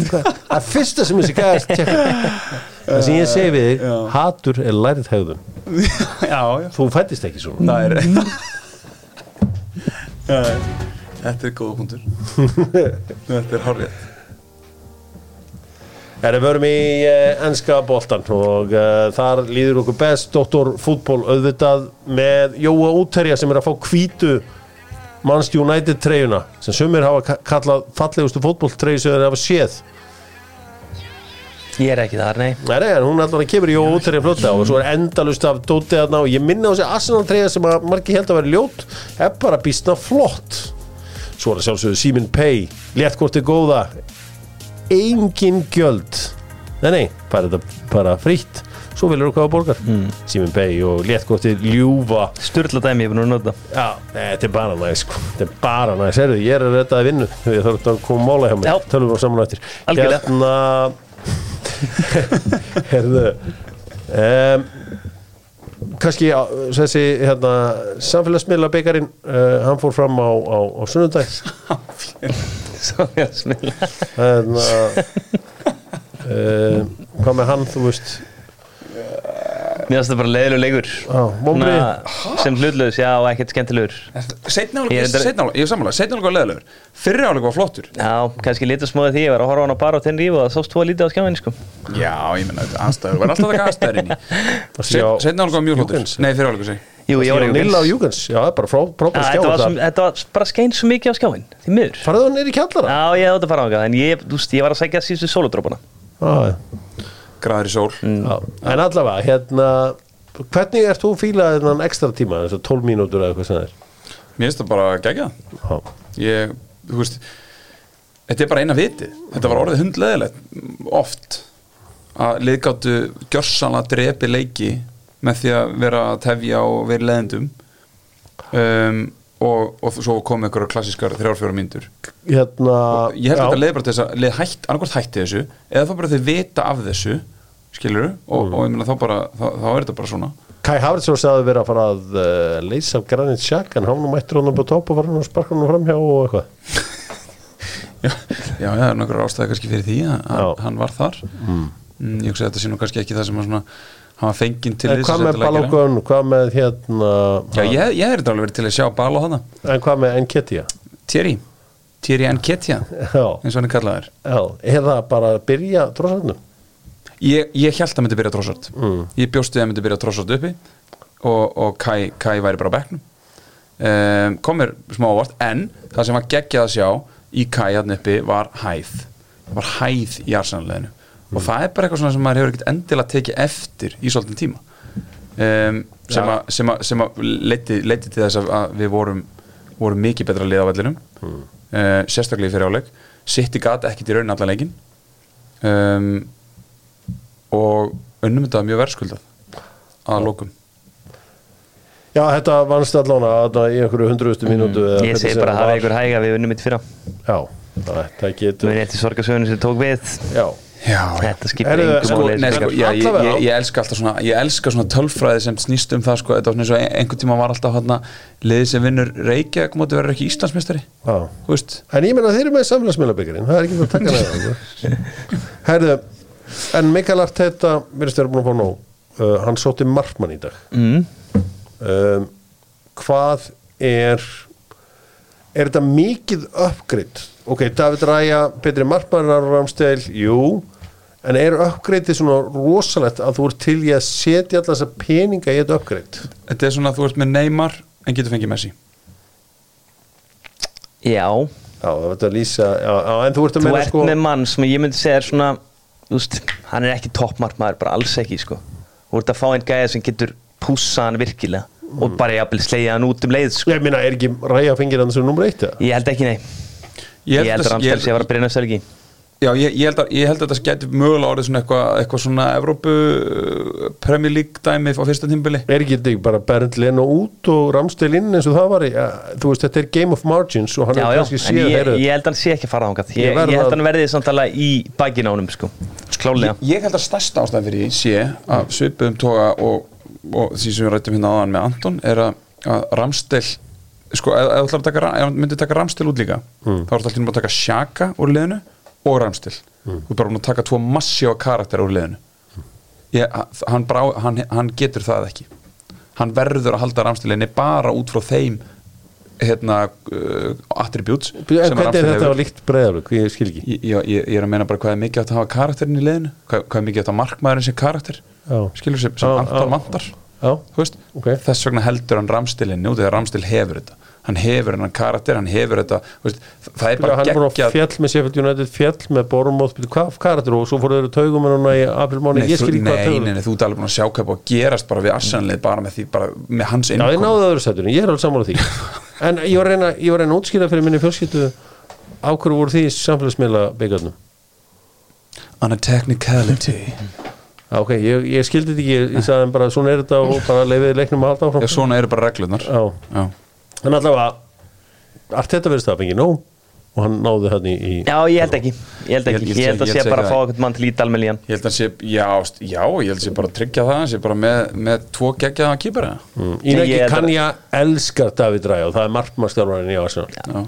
það er fyrsta sem þessi gæðast það sem ég segi við þig hatur er lærið já þú fættist ekki svona. Það er Þetta er góða punktur. Þetta er hárrið Erum við verum í ennska boltan og uh, þar líður okkur best. Dr. Fútból auðvitað með Jóa Úterja sem er að fá hvítu Manchester United treyjuna sem sumir hafa ka- kallað fallegustu fótbóltreyju sem þeir hafa séð Ég er ekki þar, nei. Nei, nei, hún allavega kemur í Jóa Úterja fljóta og svo er endalust af dótið þarna og ég minna á þessi Arsenal treyja sem að margir held að vera ljót er bara býstna flott. Svo er það sjálfsögðu Simin Pay léttkortið góða. Engin gjöld. Nei, nei, bara bara frítt. Svo vilur þú hvað að borgar. Mm. Simin Pay og léttkortið ljúfa. Sturla dæmi ég er búin að nota já, þetta er bara næs sko. þetta er bara næs, herðu, ég er að þetta að vinnu ég þarf að koma mála hjá Já. tölum við á saman eftir. Algjörlega. hérna herðu um, kannski á, þessi hérna, samfélagsmiðla byggarinn uh, hann fór fram á, á, á sunnundag Svo ég að uh, hvað með hann, þú veist Mér finnst það bara leiðilega leikur. Svona, Sem hlutlaus, já, ekkert skemmtilegur. Áleik, þetta- ég er sammála. Seinna áleik var leðilegur Fyrri áleik var flottur. Já, kannski lítið smóðið því Ég var að horfa á hann á bara á tenni og það sást tvo lítið á skjáinni sko. Já, ég menna þetta aðstæður Var alltaf taka aðstæður inn í. Seinna áleik var mjög flottur. Nei, fyrri áleik segi Jú, ég var í Nilla á Júgens já, það er bara frá, frábær Já, skjá þetta, var þetta þetta bara skein svo mikið á skjáin Því miður Graður í sól. Já. en allavega, hérna hvernig ert þú að fíla þennan ekstra tíma þess að 12 mínútur eða hvað sem það er? Mér finnst það bara gegja Já. Ég, þú veist Þetta er bara eina viti. Þetta var orðið hundleðilegt Oft Að liðgáttu gjörsanlega drepi leiki Með því að vera að tefja og vera leðendum um, og, og svo kom einhverjar klassískar þrjárfjóra mínútur. Hérna ég held já. að þetta leið bara til þess að leið hætt, annarkvort hætti þessu eða þá bara þau vita af þessu skilur og, og ég meina þá bara þá, þá er þetta bara svona. Kai Havertz sagði verið að fara að uh, leysa af Granit Xhaka en hann mættur hann upp á topp og var hann að sparka hann framhjá og eitthvað. Já, já, það er nokkur ástæði kannski fyrir því að hann var þar. Mm. ég hugsa að þetta sé nú kannski ekki það sem að svona hann var fenginn til En þess hvað að með setja leikina. Balogun, hvað með hérna Já, ég, ég er þetta alveg verið til að sjá Balo hana En hvað með Enketia? Thierry, Thierry Nketiah Já, eins og hann er kallaður. Já, eða bara byrja tróðsarnum Ég, ég held að myndi byrja Trossard. Mm. Ég bjósti að myndi byrja Trossard uppi og, og Kai, Kai væri bara á bekknum. Um, Komir smá ávart En það sem var geggjað að sjá í Kai hann uppi var hæð. Það var hæð í arsenalleginu Og það er bara eitthvað sem maður hefur ekkert endilega tekið eftir í svolítinn tíma. Um, sem, að, sem, að, sem að leiti, leiti til þess að- við vorum, vorum mikið betra lið á vellinum. Mm. sérstaklega í fyrir áleik City gat ekkit í raunin allan leikin um, og unnum þetta mjög verðskuldað að lókum Já, þetta vannst allan að í einhverju hundruðustu mínútu eða Mm. Ég segi bara að það hafa var. ykkur hæga við unnum mitt fyrra. Já, þetta getur Muni eftir sorgarsögunum sem tók við. Já, Já, Þetta skiptir Heyrðu, engum sko, sko. sko, já, ég, Allavega. ég, ég elska alltaf svona ég elska svona tölfræði sem snýst um það sko, þetta var svona eins og ein- einhvern tíma var alltaf hérna liðið sem vinnur Reykjavík móti verður ekki Íslandsmeistari En ég meina þeir eru með samfélagsmiðlabyggarinn Það er ekki það að taka neða Herðu, en Mikael Arteta virðist vera búin að fá nóg uh, Hann sótti markmann í dag mm. um, Hvað er Er þetta mikið uppgridd? Ok, David Ræja, Petri Markmannar og Ramstel, jú En er uppgriðið svona rosalegt að þú ert til í að setja alltaf þessa peninga í þetta uppgrið? þetta er svona að þú ert með Neymar en getur fengið Messi Já, Já, að lýsa já, já, En þú ert að þú ert sko með mann sem ég myndi segja er svona veist, hann er ekki toppmarkmaður, bara alls ekki sko. þú ert að fá einn gæja sem getur pússa hann virkilega og bara jafnvel slegja hann út um leið sko. Ég meina, er ekki Ræja fengið hann sem nummer eitt ég held ekki nei ég held að Ramstel sé að vera að byrja næsta helgi Já, ég, ég, held að, ég held að þetta geti mögulega orðið svona eitthvað eitthva svona Evrópu uh, Premier League dæmi á fyrsta tímbili Er ekki þetta bara Bernd Leno út og Ramstel inn eins og það var í, ja, þú veist, þetta er game of margins og hann já, er kannski séð ég, ég held að hann sé ekki að fara ángað Ég ég, ég held að- hann verði samtala í bækin ánum sko. klálega ég, ég held að stærsta ástæðan fyrir því sé að svipuðum toga og, og því sem við rættum hérna áðan með Anton er að, að Ramstel sko, ef, þú að taka, Ramstel út líka þá er alltaf að taka Sjaka úr liðinu og Ramstel þú er bara búin að taka tvo massífa karakter úr liðinu. Ég, hann, brá, hann, hann getur það ekki. Hann verður að halda Ramstelinni bara út frá þeim hérna uh, attributes hvernig er þetta hefur. líkt breyðarlög, ég skil ekki. Ég, ég, ég er að meina bara hvað er mikið átt að hafa karakterin í liðinu? Hvað, hvað er mikið átt að markmaðurinn sem karakter? Já. skilur sem, sem Já, Anton já. vantar Já, Þú veist, Ok. þess vegna heldur hann Ramstelinni út eða Ramstil hefur þetta hann hefur hennan karakter, hann hefur þetta veist, það er bara hann er búin að geggjað. fjall með Sheffield United fjall með Borumóð, hvað karakter og svo fór þeir taugum í aprilmáni, ég skil ekki hvað taugum nei, nei, þú alveg búin að sjá hvað búið að gerast bara við Arsenalið bara með því, bara með hans Já, ég innkom náði öðru sætunni, ég er alveg sammála því. En ég var reyna, ég var reyna að útskýra fyrir minni fjölskyldu á hverju voru því samfélagsmiðla byggarnum on a technicality. Ok, ég, ég skildi þetta ekki, ég, ég sagði bara svona er þetta og bara leifiði leiknum að halda áfram. Já, svona eru bara reglurnar. Já, Já. En allavega allt þetta verðist það fengið nóg og hann náði hann í, í já, ég held ekki. Ég held ekki, ég- ég held að sé bara að fá eitthvað mann til ídal með líðan Ég held að sé, já, já, ég held að sé bara að tryggja það, sé bara með, með tvo geggjaða kýpara mm. Ég held kann að- ég elskar David Ræja og það er markmannstjálfarinn í Arsenal. Já.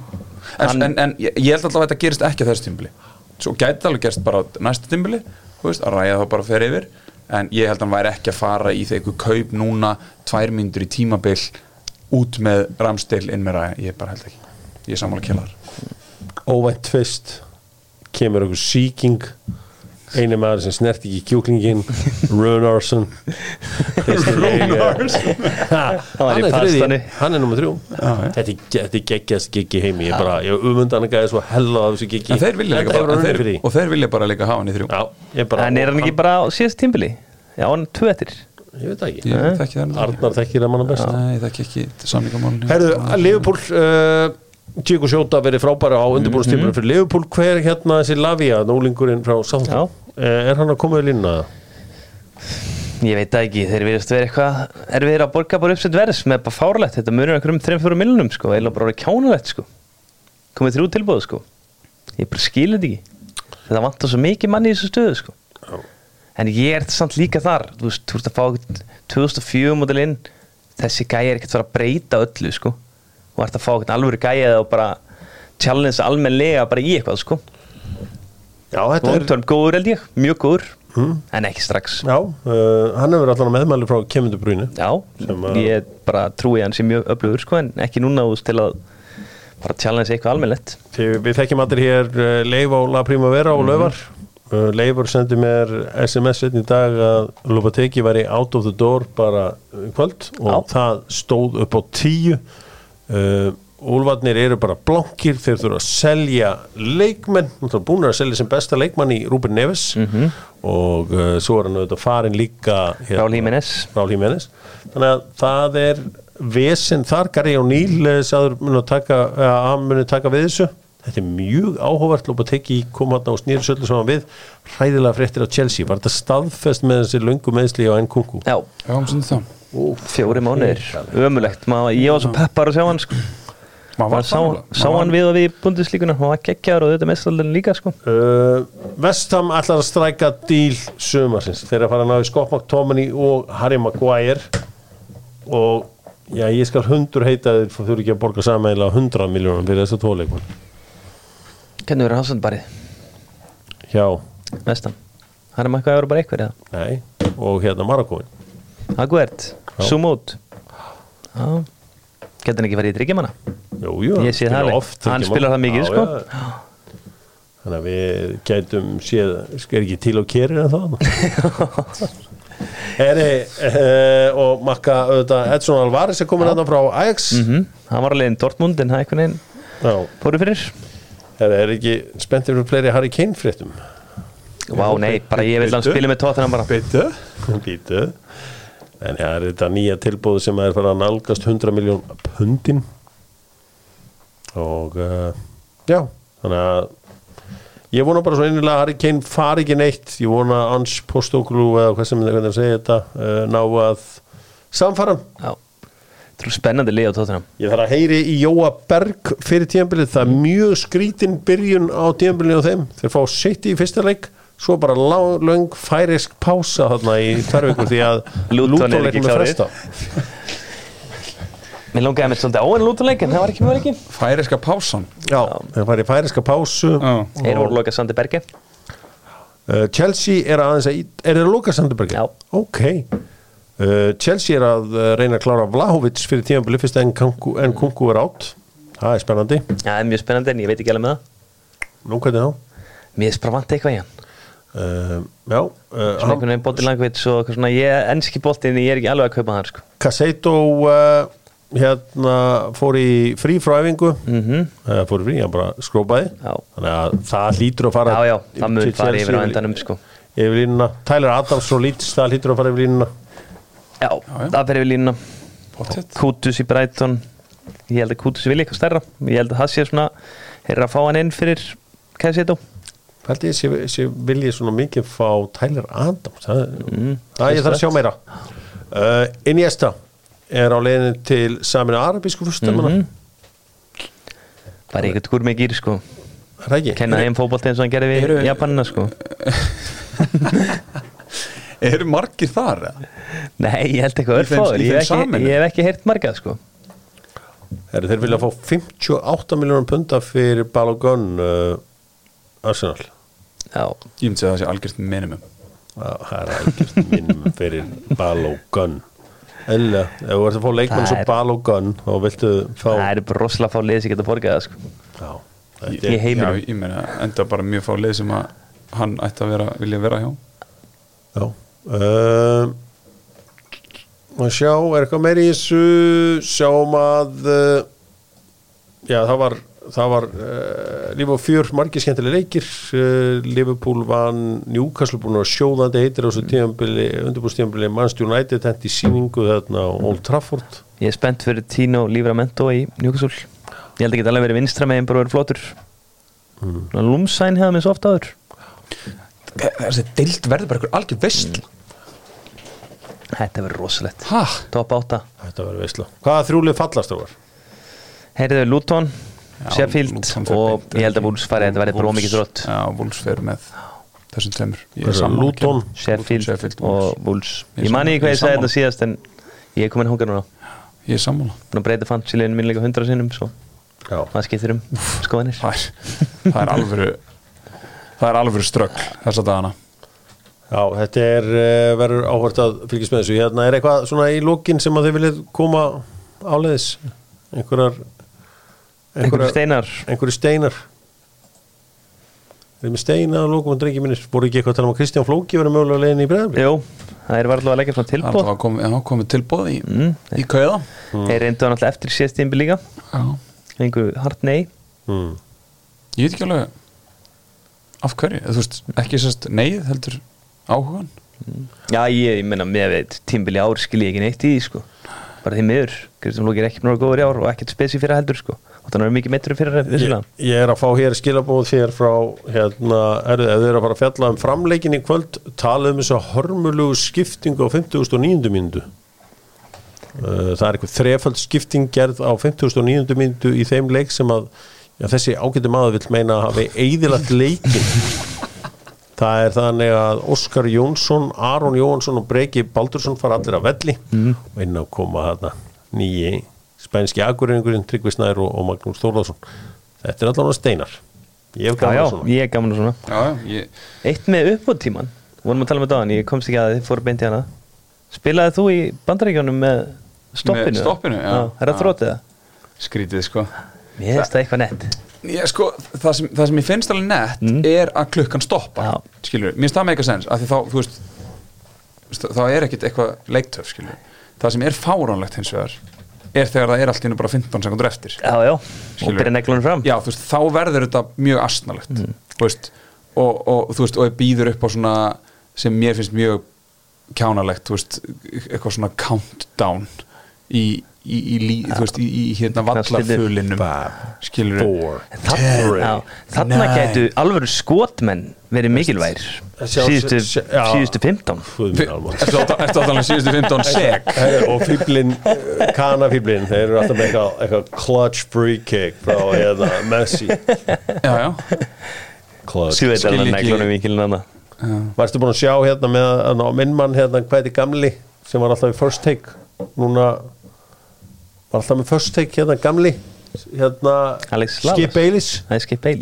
En, en, en ég held alltaf að þetta gerist ekki á þessu tímbili Svo gæti alveg gerst bara næsta tímbili að ræða þá bara fer yfir. En ég held að hann væri ekki að fara í þegar kaup núna tvær myndur í tímabil út með ramstil inn með ræða, ég bara held ekki. Ég er sammála kjellar óvænt fyrst kemur einhver síking eini maður sem snert ekki kjúklingin Runarsson Runarsson hann er þriði, hann er nummer þrjú. Þetta er, þetta er geggjast giggi heimi. Ég bara, ég umundan að gæði svo hella af þessu því. og þeir vilja bara líka hafa hann í þrjú. Já, ég bara en er hann ekki bara á síðast tímbili? Já, hann er tvö eftir ég veit það ekki, Ég þekki það. Arnar þekkir að manna best. Nei, ég þekki ekki samningamálun Herðu, Liverpool uh, Tíko Sjóta verið frábæra á undirbúrstímur fyrir Liverpool, hver hérna þessi Lavia, núlingurinn frá Southampton? Uh, er hann að koma í línna? ég veit það ekki, þeir verðast vera eitthvað er við að borga bara uppsett verðs með bara fárlegt þetta munur einhverjum 3-4 miljonum sko. Eða bara orðið kjánulegt sko. Komið þrjú tilbúð sko. Ég bara skilur þetta ekki. Þetta vantar svo mikið manni í þessu stöðu sko en ég er samt líka þar þú veist, þú veist að fá 2004 modelinn þessi gæi er ekkert að fara að breyta öllu sko. Og ert að fá ekkert alvöru gæi og bara challenge almennilega bara í eitthvað sko. Já, þetta er Longterm góður held ég, mjög góður. En ekki strax. Já, uh, hann hefur allan meðmæli frá Kemundur Brúni Já, Sem að- ég bara trúi hann sé mjög öflugur sko en ekki núna úst til að bara challenge eitthvað almennilegt. Því Við þekkjum allir hér uh, Leif á La Primavera og Löfar uh, Leifur sendi mér SMS einn í dag að Lopateki væri out of the door bara í kvöld og Já. það stóð upp á tíu. Uh, Úlfarnir eru bara blankir þeir þurfa að selja leikmenn. Náttúrulega búin að selja sem besta leikmann í Rúben Neves. Og uh, svo er hann auðvitað farin líka hérna, Jiménez. Raúl Jiménez. Þannig að það er vesen þar. Gary O'Neill eh, sagður að hann muni taka við þessu þetta er mjög áhugavert lópa teki koma hann á snýri söllu saman við. Hræðilega fréttir á Chelsea, var þetta staðfest með þessi löngu meðsli á Nkunku? Já, Já, um sinni þá. Fjóri mánuðir, ömulegt Maður, ég var svo peppar að sjá hann sko. Maður Maður sá, sá hann við og við í bundeslíkuna hann var geggjar og þetta mestaldin líka sko. Uh, Vestham ætlar að stræka díl sumarsins, þeir að fara að ná í Scott McTominay og Harry Maguire. Og já, ég skal hundur heita þeir þú eru ekki að borga samæðilega 100 miljónum fyrir þessu tóleikmann Hvernig verður hafsandbarið? hjá, Vestan. Það er maður eitthvað að vera bara eitthvað eða nei, og hérna Marakóin Aguert, Já. Sumót Já. Getur hann ekki farið í þryggjumanna? Jú, jú, Ég sé það alveg. oft Hann ekki spilar það mikið, sko. já. Þannig að við gætum séð, er ekki til á kerir en það Heri, uh, og makka auðvitað Edson Alvarez er komin hérna frá Ajax. Mm Hann var alveg inn Dortmund en það einhvern veginn Já, fóru fyrir Heri, er ekki spenntir fyrir fleiri Harry Kane fréttum? Vá, nei, bara ég vil Bíddu. spila með tóttan bara. Býtu Býtu En það er þetta nýja tilbúð sem er fyrir að nálgast 100 miljón pundin og uh, já, þannig að ég vona bara svo innilega að Harry Kane fari ekki neitt. Ég vona að Ans Postoglu eða hvað sem hvernig að segja þetta uh, ná að samfara. Já, það er spennandi lið á tóttanam ég þarf að heyri í Jóa Berg fyrir tíðanbilið, það er mjög skrítin byrjun á tíðanbilið á þeim. Þeir fá sitt í fyrsta leik svo bara lang, lang færisk pása þarna í tvær vikur því að Luton er frestað. Mér langaði með svolítið óen lútuleik en það var ekki mjög ekki Færiska pásan? Já, þeir fara í færiska pásu. Þeir voru lokað Sandi Berge. Uh, Chelsea er aðeins að Er þeir að lóka Sandbergi? Já. Ok Chelsea er að uh, reyna að klára Vlahovic fyrir tíðanbili fyrst en Kunku, en er átt Það er spennandi. Já, það er mjög spennandi en ég veit ekki alveg með það. Nú hvernig þá? Mér er bara vant eitthvað í hann. Uh, já, uh, Svona einhvern veginn bóti langveit og eitthvað svona Ég enski bóttin, ég er ekki alveg að kaupa hann sko. Cassetto uh, hérna fór í frí frá æfingu. Mm uh, fór í frí, hann bara skrópaði Já. þannig að það hlýtur að fara Já, já, það fara Chelsea yfir á endanum sko. yfir línuna, Tyler Adams og Leeds það hlýtur að fara yfir línuna Já, það fer yfir línuna. Kútus í Brighton. Ég held að Kútus vilja eitthvað stærra. Ég held að það sé svona eru að fá hann inn fyrir Kæsitó Pældi ég sé, vilji svona mikið fá Tyler Adams það, Mm, það ég þarf að sjá meira. Uh, Iniesta er á leiðinu til samin arabísku fyrstamana mm Mhm. Bara eitthvað gúr með gýr sko. Er það? Kenna þeim fótbolti eins og hann gerði við Japanina sko Eru margir þar? Nei, ég held eitthvað örfáður Ég ég hef ekki heyrt margað sko. Heru, þeir vilja fá 58 miljónum punta fyrir Balogun uh, Arsenal. Já, Ég myndi segja að það sé algjört minimum. Já, það er algjört minnum fyrir Balogun Eða, ef þú ert að fá leikmann svo Balogun þá viltu fá það er bara rosalega fá liðs ég geta borgað það sko. Já, þetta er heiminum. Já, ég meina, enda bara mjög fá leið sem að hann ætti að vera, vilja vera hjá. Já uh, Má sjá, er eitthvað meiri í þessu? Sjáum að uh, Já, það var Það var uh, líf og fjör margir skemmtilega leikir. Uh, Liverpool vann Newcastle búin að sjóðandi heitir á þessu tíðanbili undirbúrstíðanbili Manchester United hendi síningu þarna á Old Trafford. Ég er spennt fyrir Tino Livramento í Newcastle. Ég held að geta alveg verið vinstra megin bara verið flottur. Mm. Lúmsæn hefða mér svo oft áður Þessi deild verður bara eitthvað algjör veist Þetta verður rosalegt? Top 8 Þetta var veistla Hvaða þrjúlið fallast þú var? Heyrðu Luton, Sheffield og ég held að Wolves fari Þetta verður bara ómikið þrótt Já, Wolves fer með þessum tveimur. Ég er Hversu, sammála Luton? Sheffield, og Wolves. Ég sammála- ekki hvað ég sagði þetta síðast en ég er komin hóngar núna. Ég er sammála. Búin að breyta fantasíliðinu mín líka hundra sinnum svo. Já. maður skiptir um skoðanir. Það er, alvöru Það er alvöru ströggl þessa dagana. Já, þetta er uh, verður áhvert að fylgjast með þessu. Hérna er eitthvað svona í lókin sem að þið viljið koma áleiðis? Einhverjar einhverjum steinar. einhverju steinar. Við erum með steina á lókum og drengi minnir voru ekki eitthvað að tala um að Kristján Flóki verður mögulega leiðin í breðabli Jú, það er varlega að leggja svona Það er tilbúð alltaf komið, já, komið tilbóð í, Mm. í kauða. Þeir reyndu hann alltaf eftir síðast tímbi líka. Já. Einhver hart nei. Mm. Ég veit ekki alveg af hverju, þú veist, ekki sérst neyð heldur áhugan Já, ég, ég menna með veit tímbili ár skil ég ekki neitt í því sko. Bara því miður, Kristján Lóki er ekki náttúrulega góður í ár og ekkert spesi fyrir heldur sko. Og þannig er mikið meittur fyrir ég, þessuna. ég er að fá hér skilabóð þér frá hérna, er, ef þið eru að fara að fjalla um framleikin í kvöld tala um þess að hörmulugu skiptingu á 50.9. mínútu. Uh, það er eitthvað þrefald skipting gerð á 50.9. mínútu í þeim leik sem að já, þessi ágæti maður vill meina að hafi eðilagt leikin það er þannig að Óskar Jónsson, Aron Jónsson og Breki Baldursson fara allir að velli Mhm. og inn að koma þarna. Nýji spænski agurinn Tryggvi Snær og, og Magnús Þórðarsson þetta er allavega steinar. Ég hef Já, gaman já, að svona. ég er gaman svona. Já, já, ég, Eitt með uppbúttíman, vorum að tala með dagann, ég komst ekki að þið fóru beint í hana. Spilaði þú í bandaríkjónum með stoppinu? Með stoppinu, já. Er það Já. skrítið sko Mér finnst það eitthvað nett. Ég, sko, það, sem, það sem ég finnst alveg nett Mm. er að klukkan stoppa Já. skilur, mér finnst það eitthvað sens þá, veist st- þá er ekkit eitthvað leiktöf skilur það sem er fáránlegt hins vegar er þegar það er allt innu bara 15 sekundur eftir Já, já, og byrja neglunum fram. Já, veist, þá verður þetta mjög astnalegt þú veist, og, og þú veist, og ég býður upp á svona sem mér finnst mjög kjánalegt, veist, eitthvað svona countdown í, í, í, lí, þú veist, í, í hérna vallarfulinum skilur Þarna, gætu alvöru skotmenn verið mikilvægir. síðustu, síðustu 15 Ertu að ertu að tala um síðustu 15 sek? Og fýblin, kanafýblin þeir eru alltaf með eitthvað, eitthvað clutch free kick frá hérna, Messi. Já, já, clutch. Svo veit Skil alveg ekki- neglunum mikilinn hana Varstu búin að sjá hérna með hérna, minn mann hérna, hvað er gamli sem var alltaf í first take núna var alltaf með first take hérna gamli hérna. Skip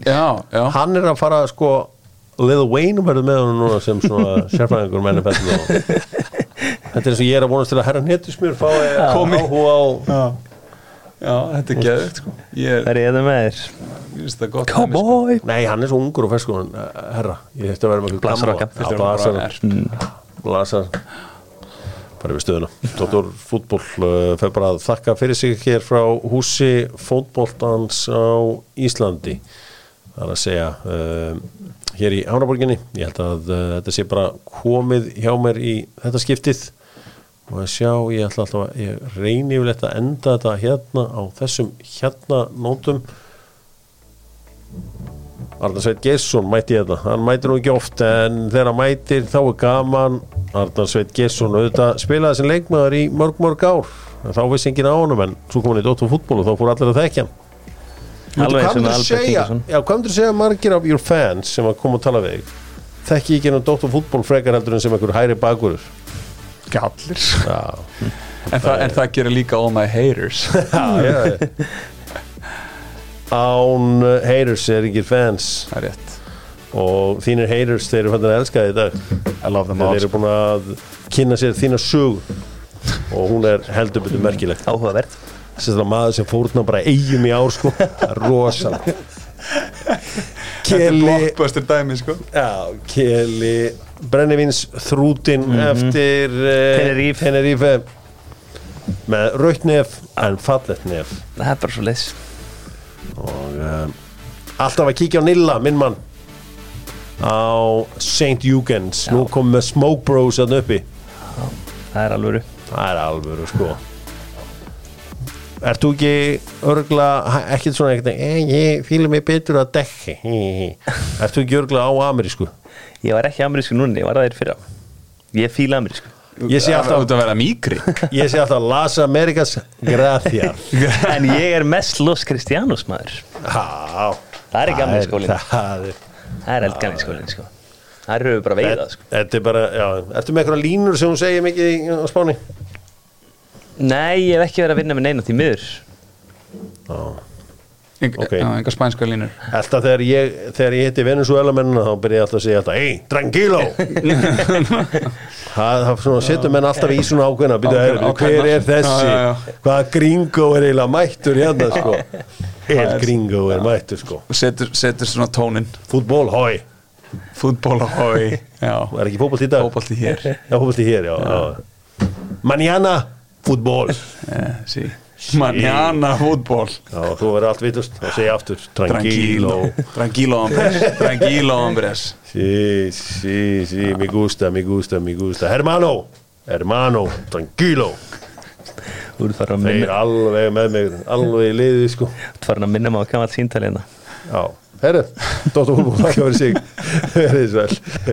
já, já. hann er að fara sko Lil Wayne verður með hann núna sem svona sérfræðingur menni og þetta er eins og ég er að vonast til að herra héttusmjör fái Komi. áhuga á já, þetta er geðvikt sko. Ég er ég það með þér dæmi, sko. Cowboy Nei, hann er svo ungur og ferskur hann, eh, herra, ég þurfti að vera með Blasar gamla. Bara við stöðuna. Dóttor fútból uh, fer bara að þakka fyrir sig hér frá húsi fótboltans á Íslandi. Það er að segja uh, hér í Ánaborginni ég held að uh, þetta sé bara komið hjá mér í þetta skiptið. Og að sjá, ég ætla alltaf að ég reyni yfirleitt að enda þetta hérna á þessum hérna nótum Arnar Sveit Geirsson mætti þetta, hann mætir nú ekki oft en þegar hann mætir þá er gaman. Arnar Sveit Geirsson auðvitað spilaði sem leikmaður í mörg mörg ár. En þá vissi enginn á honum en svo kom hann í Dóttur fútból og þá fór allir að þekkja hann. Alveg sem Albert Ingersson. Já, hvað myndir segja margir af your fans sem að koma að tala við þig? Þekki ekki ennum Dóttur fútból frekar heldur en sem einhver hæri bakurur. Ekki allir. Já, en, það, en það gerir líka all my haters. Já, já Án haters er ekki fans. Það er rétt. Og þínir haters þeir eru fannin að elska þig í dag. I love them þeir eru búin að kynna sér þína sög og hún er heldur betur merkileg Áhugavert. Sérstaklega maður sem fórna bara eigum í ár sko, rosalega Þetta er Keli blockbuster dæmi sko. Já, Keli brennivins þrútin eftir uh, Tenerife. Tenerife. Með raut nef en fallet nef. Það er bara svo leis og uh, alltaf að kíkja á Nilla, minn mann á St. Eugens nú kom með Smoke Bros að uppi. Það er alvöru. Það er alvöru sko. Ert þú ekki örgla, ekkert svona ekkert, eh, ég fýla mig betur að dekki. Ert þú ekki örgla á amerísku? Ég var ekki amerísku núna, ég var þér fyrra. Ég fíla amerísku Ég sé alltaf, Út að vera mýkri. Ég sé alltaf Las Americas. Gracias. En ég er mest Los Cristianos maður. Já Það er gamli skólinn. Það er er eldgamli skólinn sko. Það eru bara veiða sko. Þetta er bara, já, ertu með eitthvað línur sem hún segir mikið í, á Spáni? Nei, ég hef ekki verið að vinna með neina því miður. Já Eng, Ok. já, enga spænska línur. Alltaf þegar ég, þegar ég hitti Venezuela mennina þá byrja ég alltaf að segja alltaf Ey, tranquilo! Það setur menn alltaf í svona ákveðna byrja, Ákveðna- okay, Hver er þessi? Hvaða gringo er eiginlega mættur hérna sko? El gringo er mættur sko? Setur, setur svona tónin Fútból, hói fútból hói Er ekki fótbolt í dag? fótbolti hér. Já, fótbolt í hér, já, já. Mañana, fútból Eh, sí. Manjana fútból Já, þú verður allt vitust þá segja aftur Tranquilo. Tranquilo. Hombres tranquilo hombres Sí, sí, sí, mi gusta, mi gusta, mi gusta. Hermano, hermano, tranquilo. Þú ert farin að Þeir minna, alveg með mig, alveg í liði sko. Þú ert farin að minna maður að kemja allt síntalina Já, herru, Dóttar Húlbúr, þakka fyrir sig. Verðið svo vel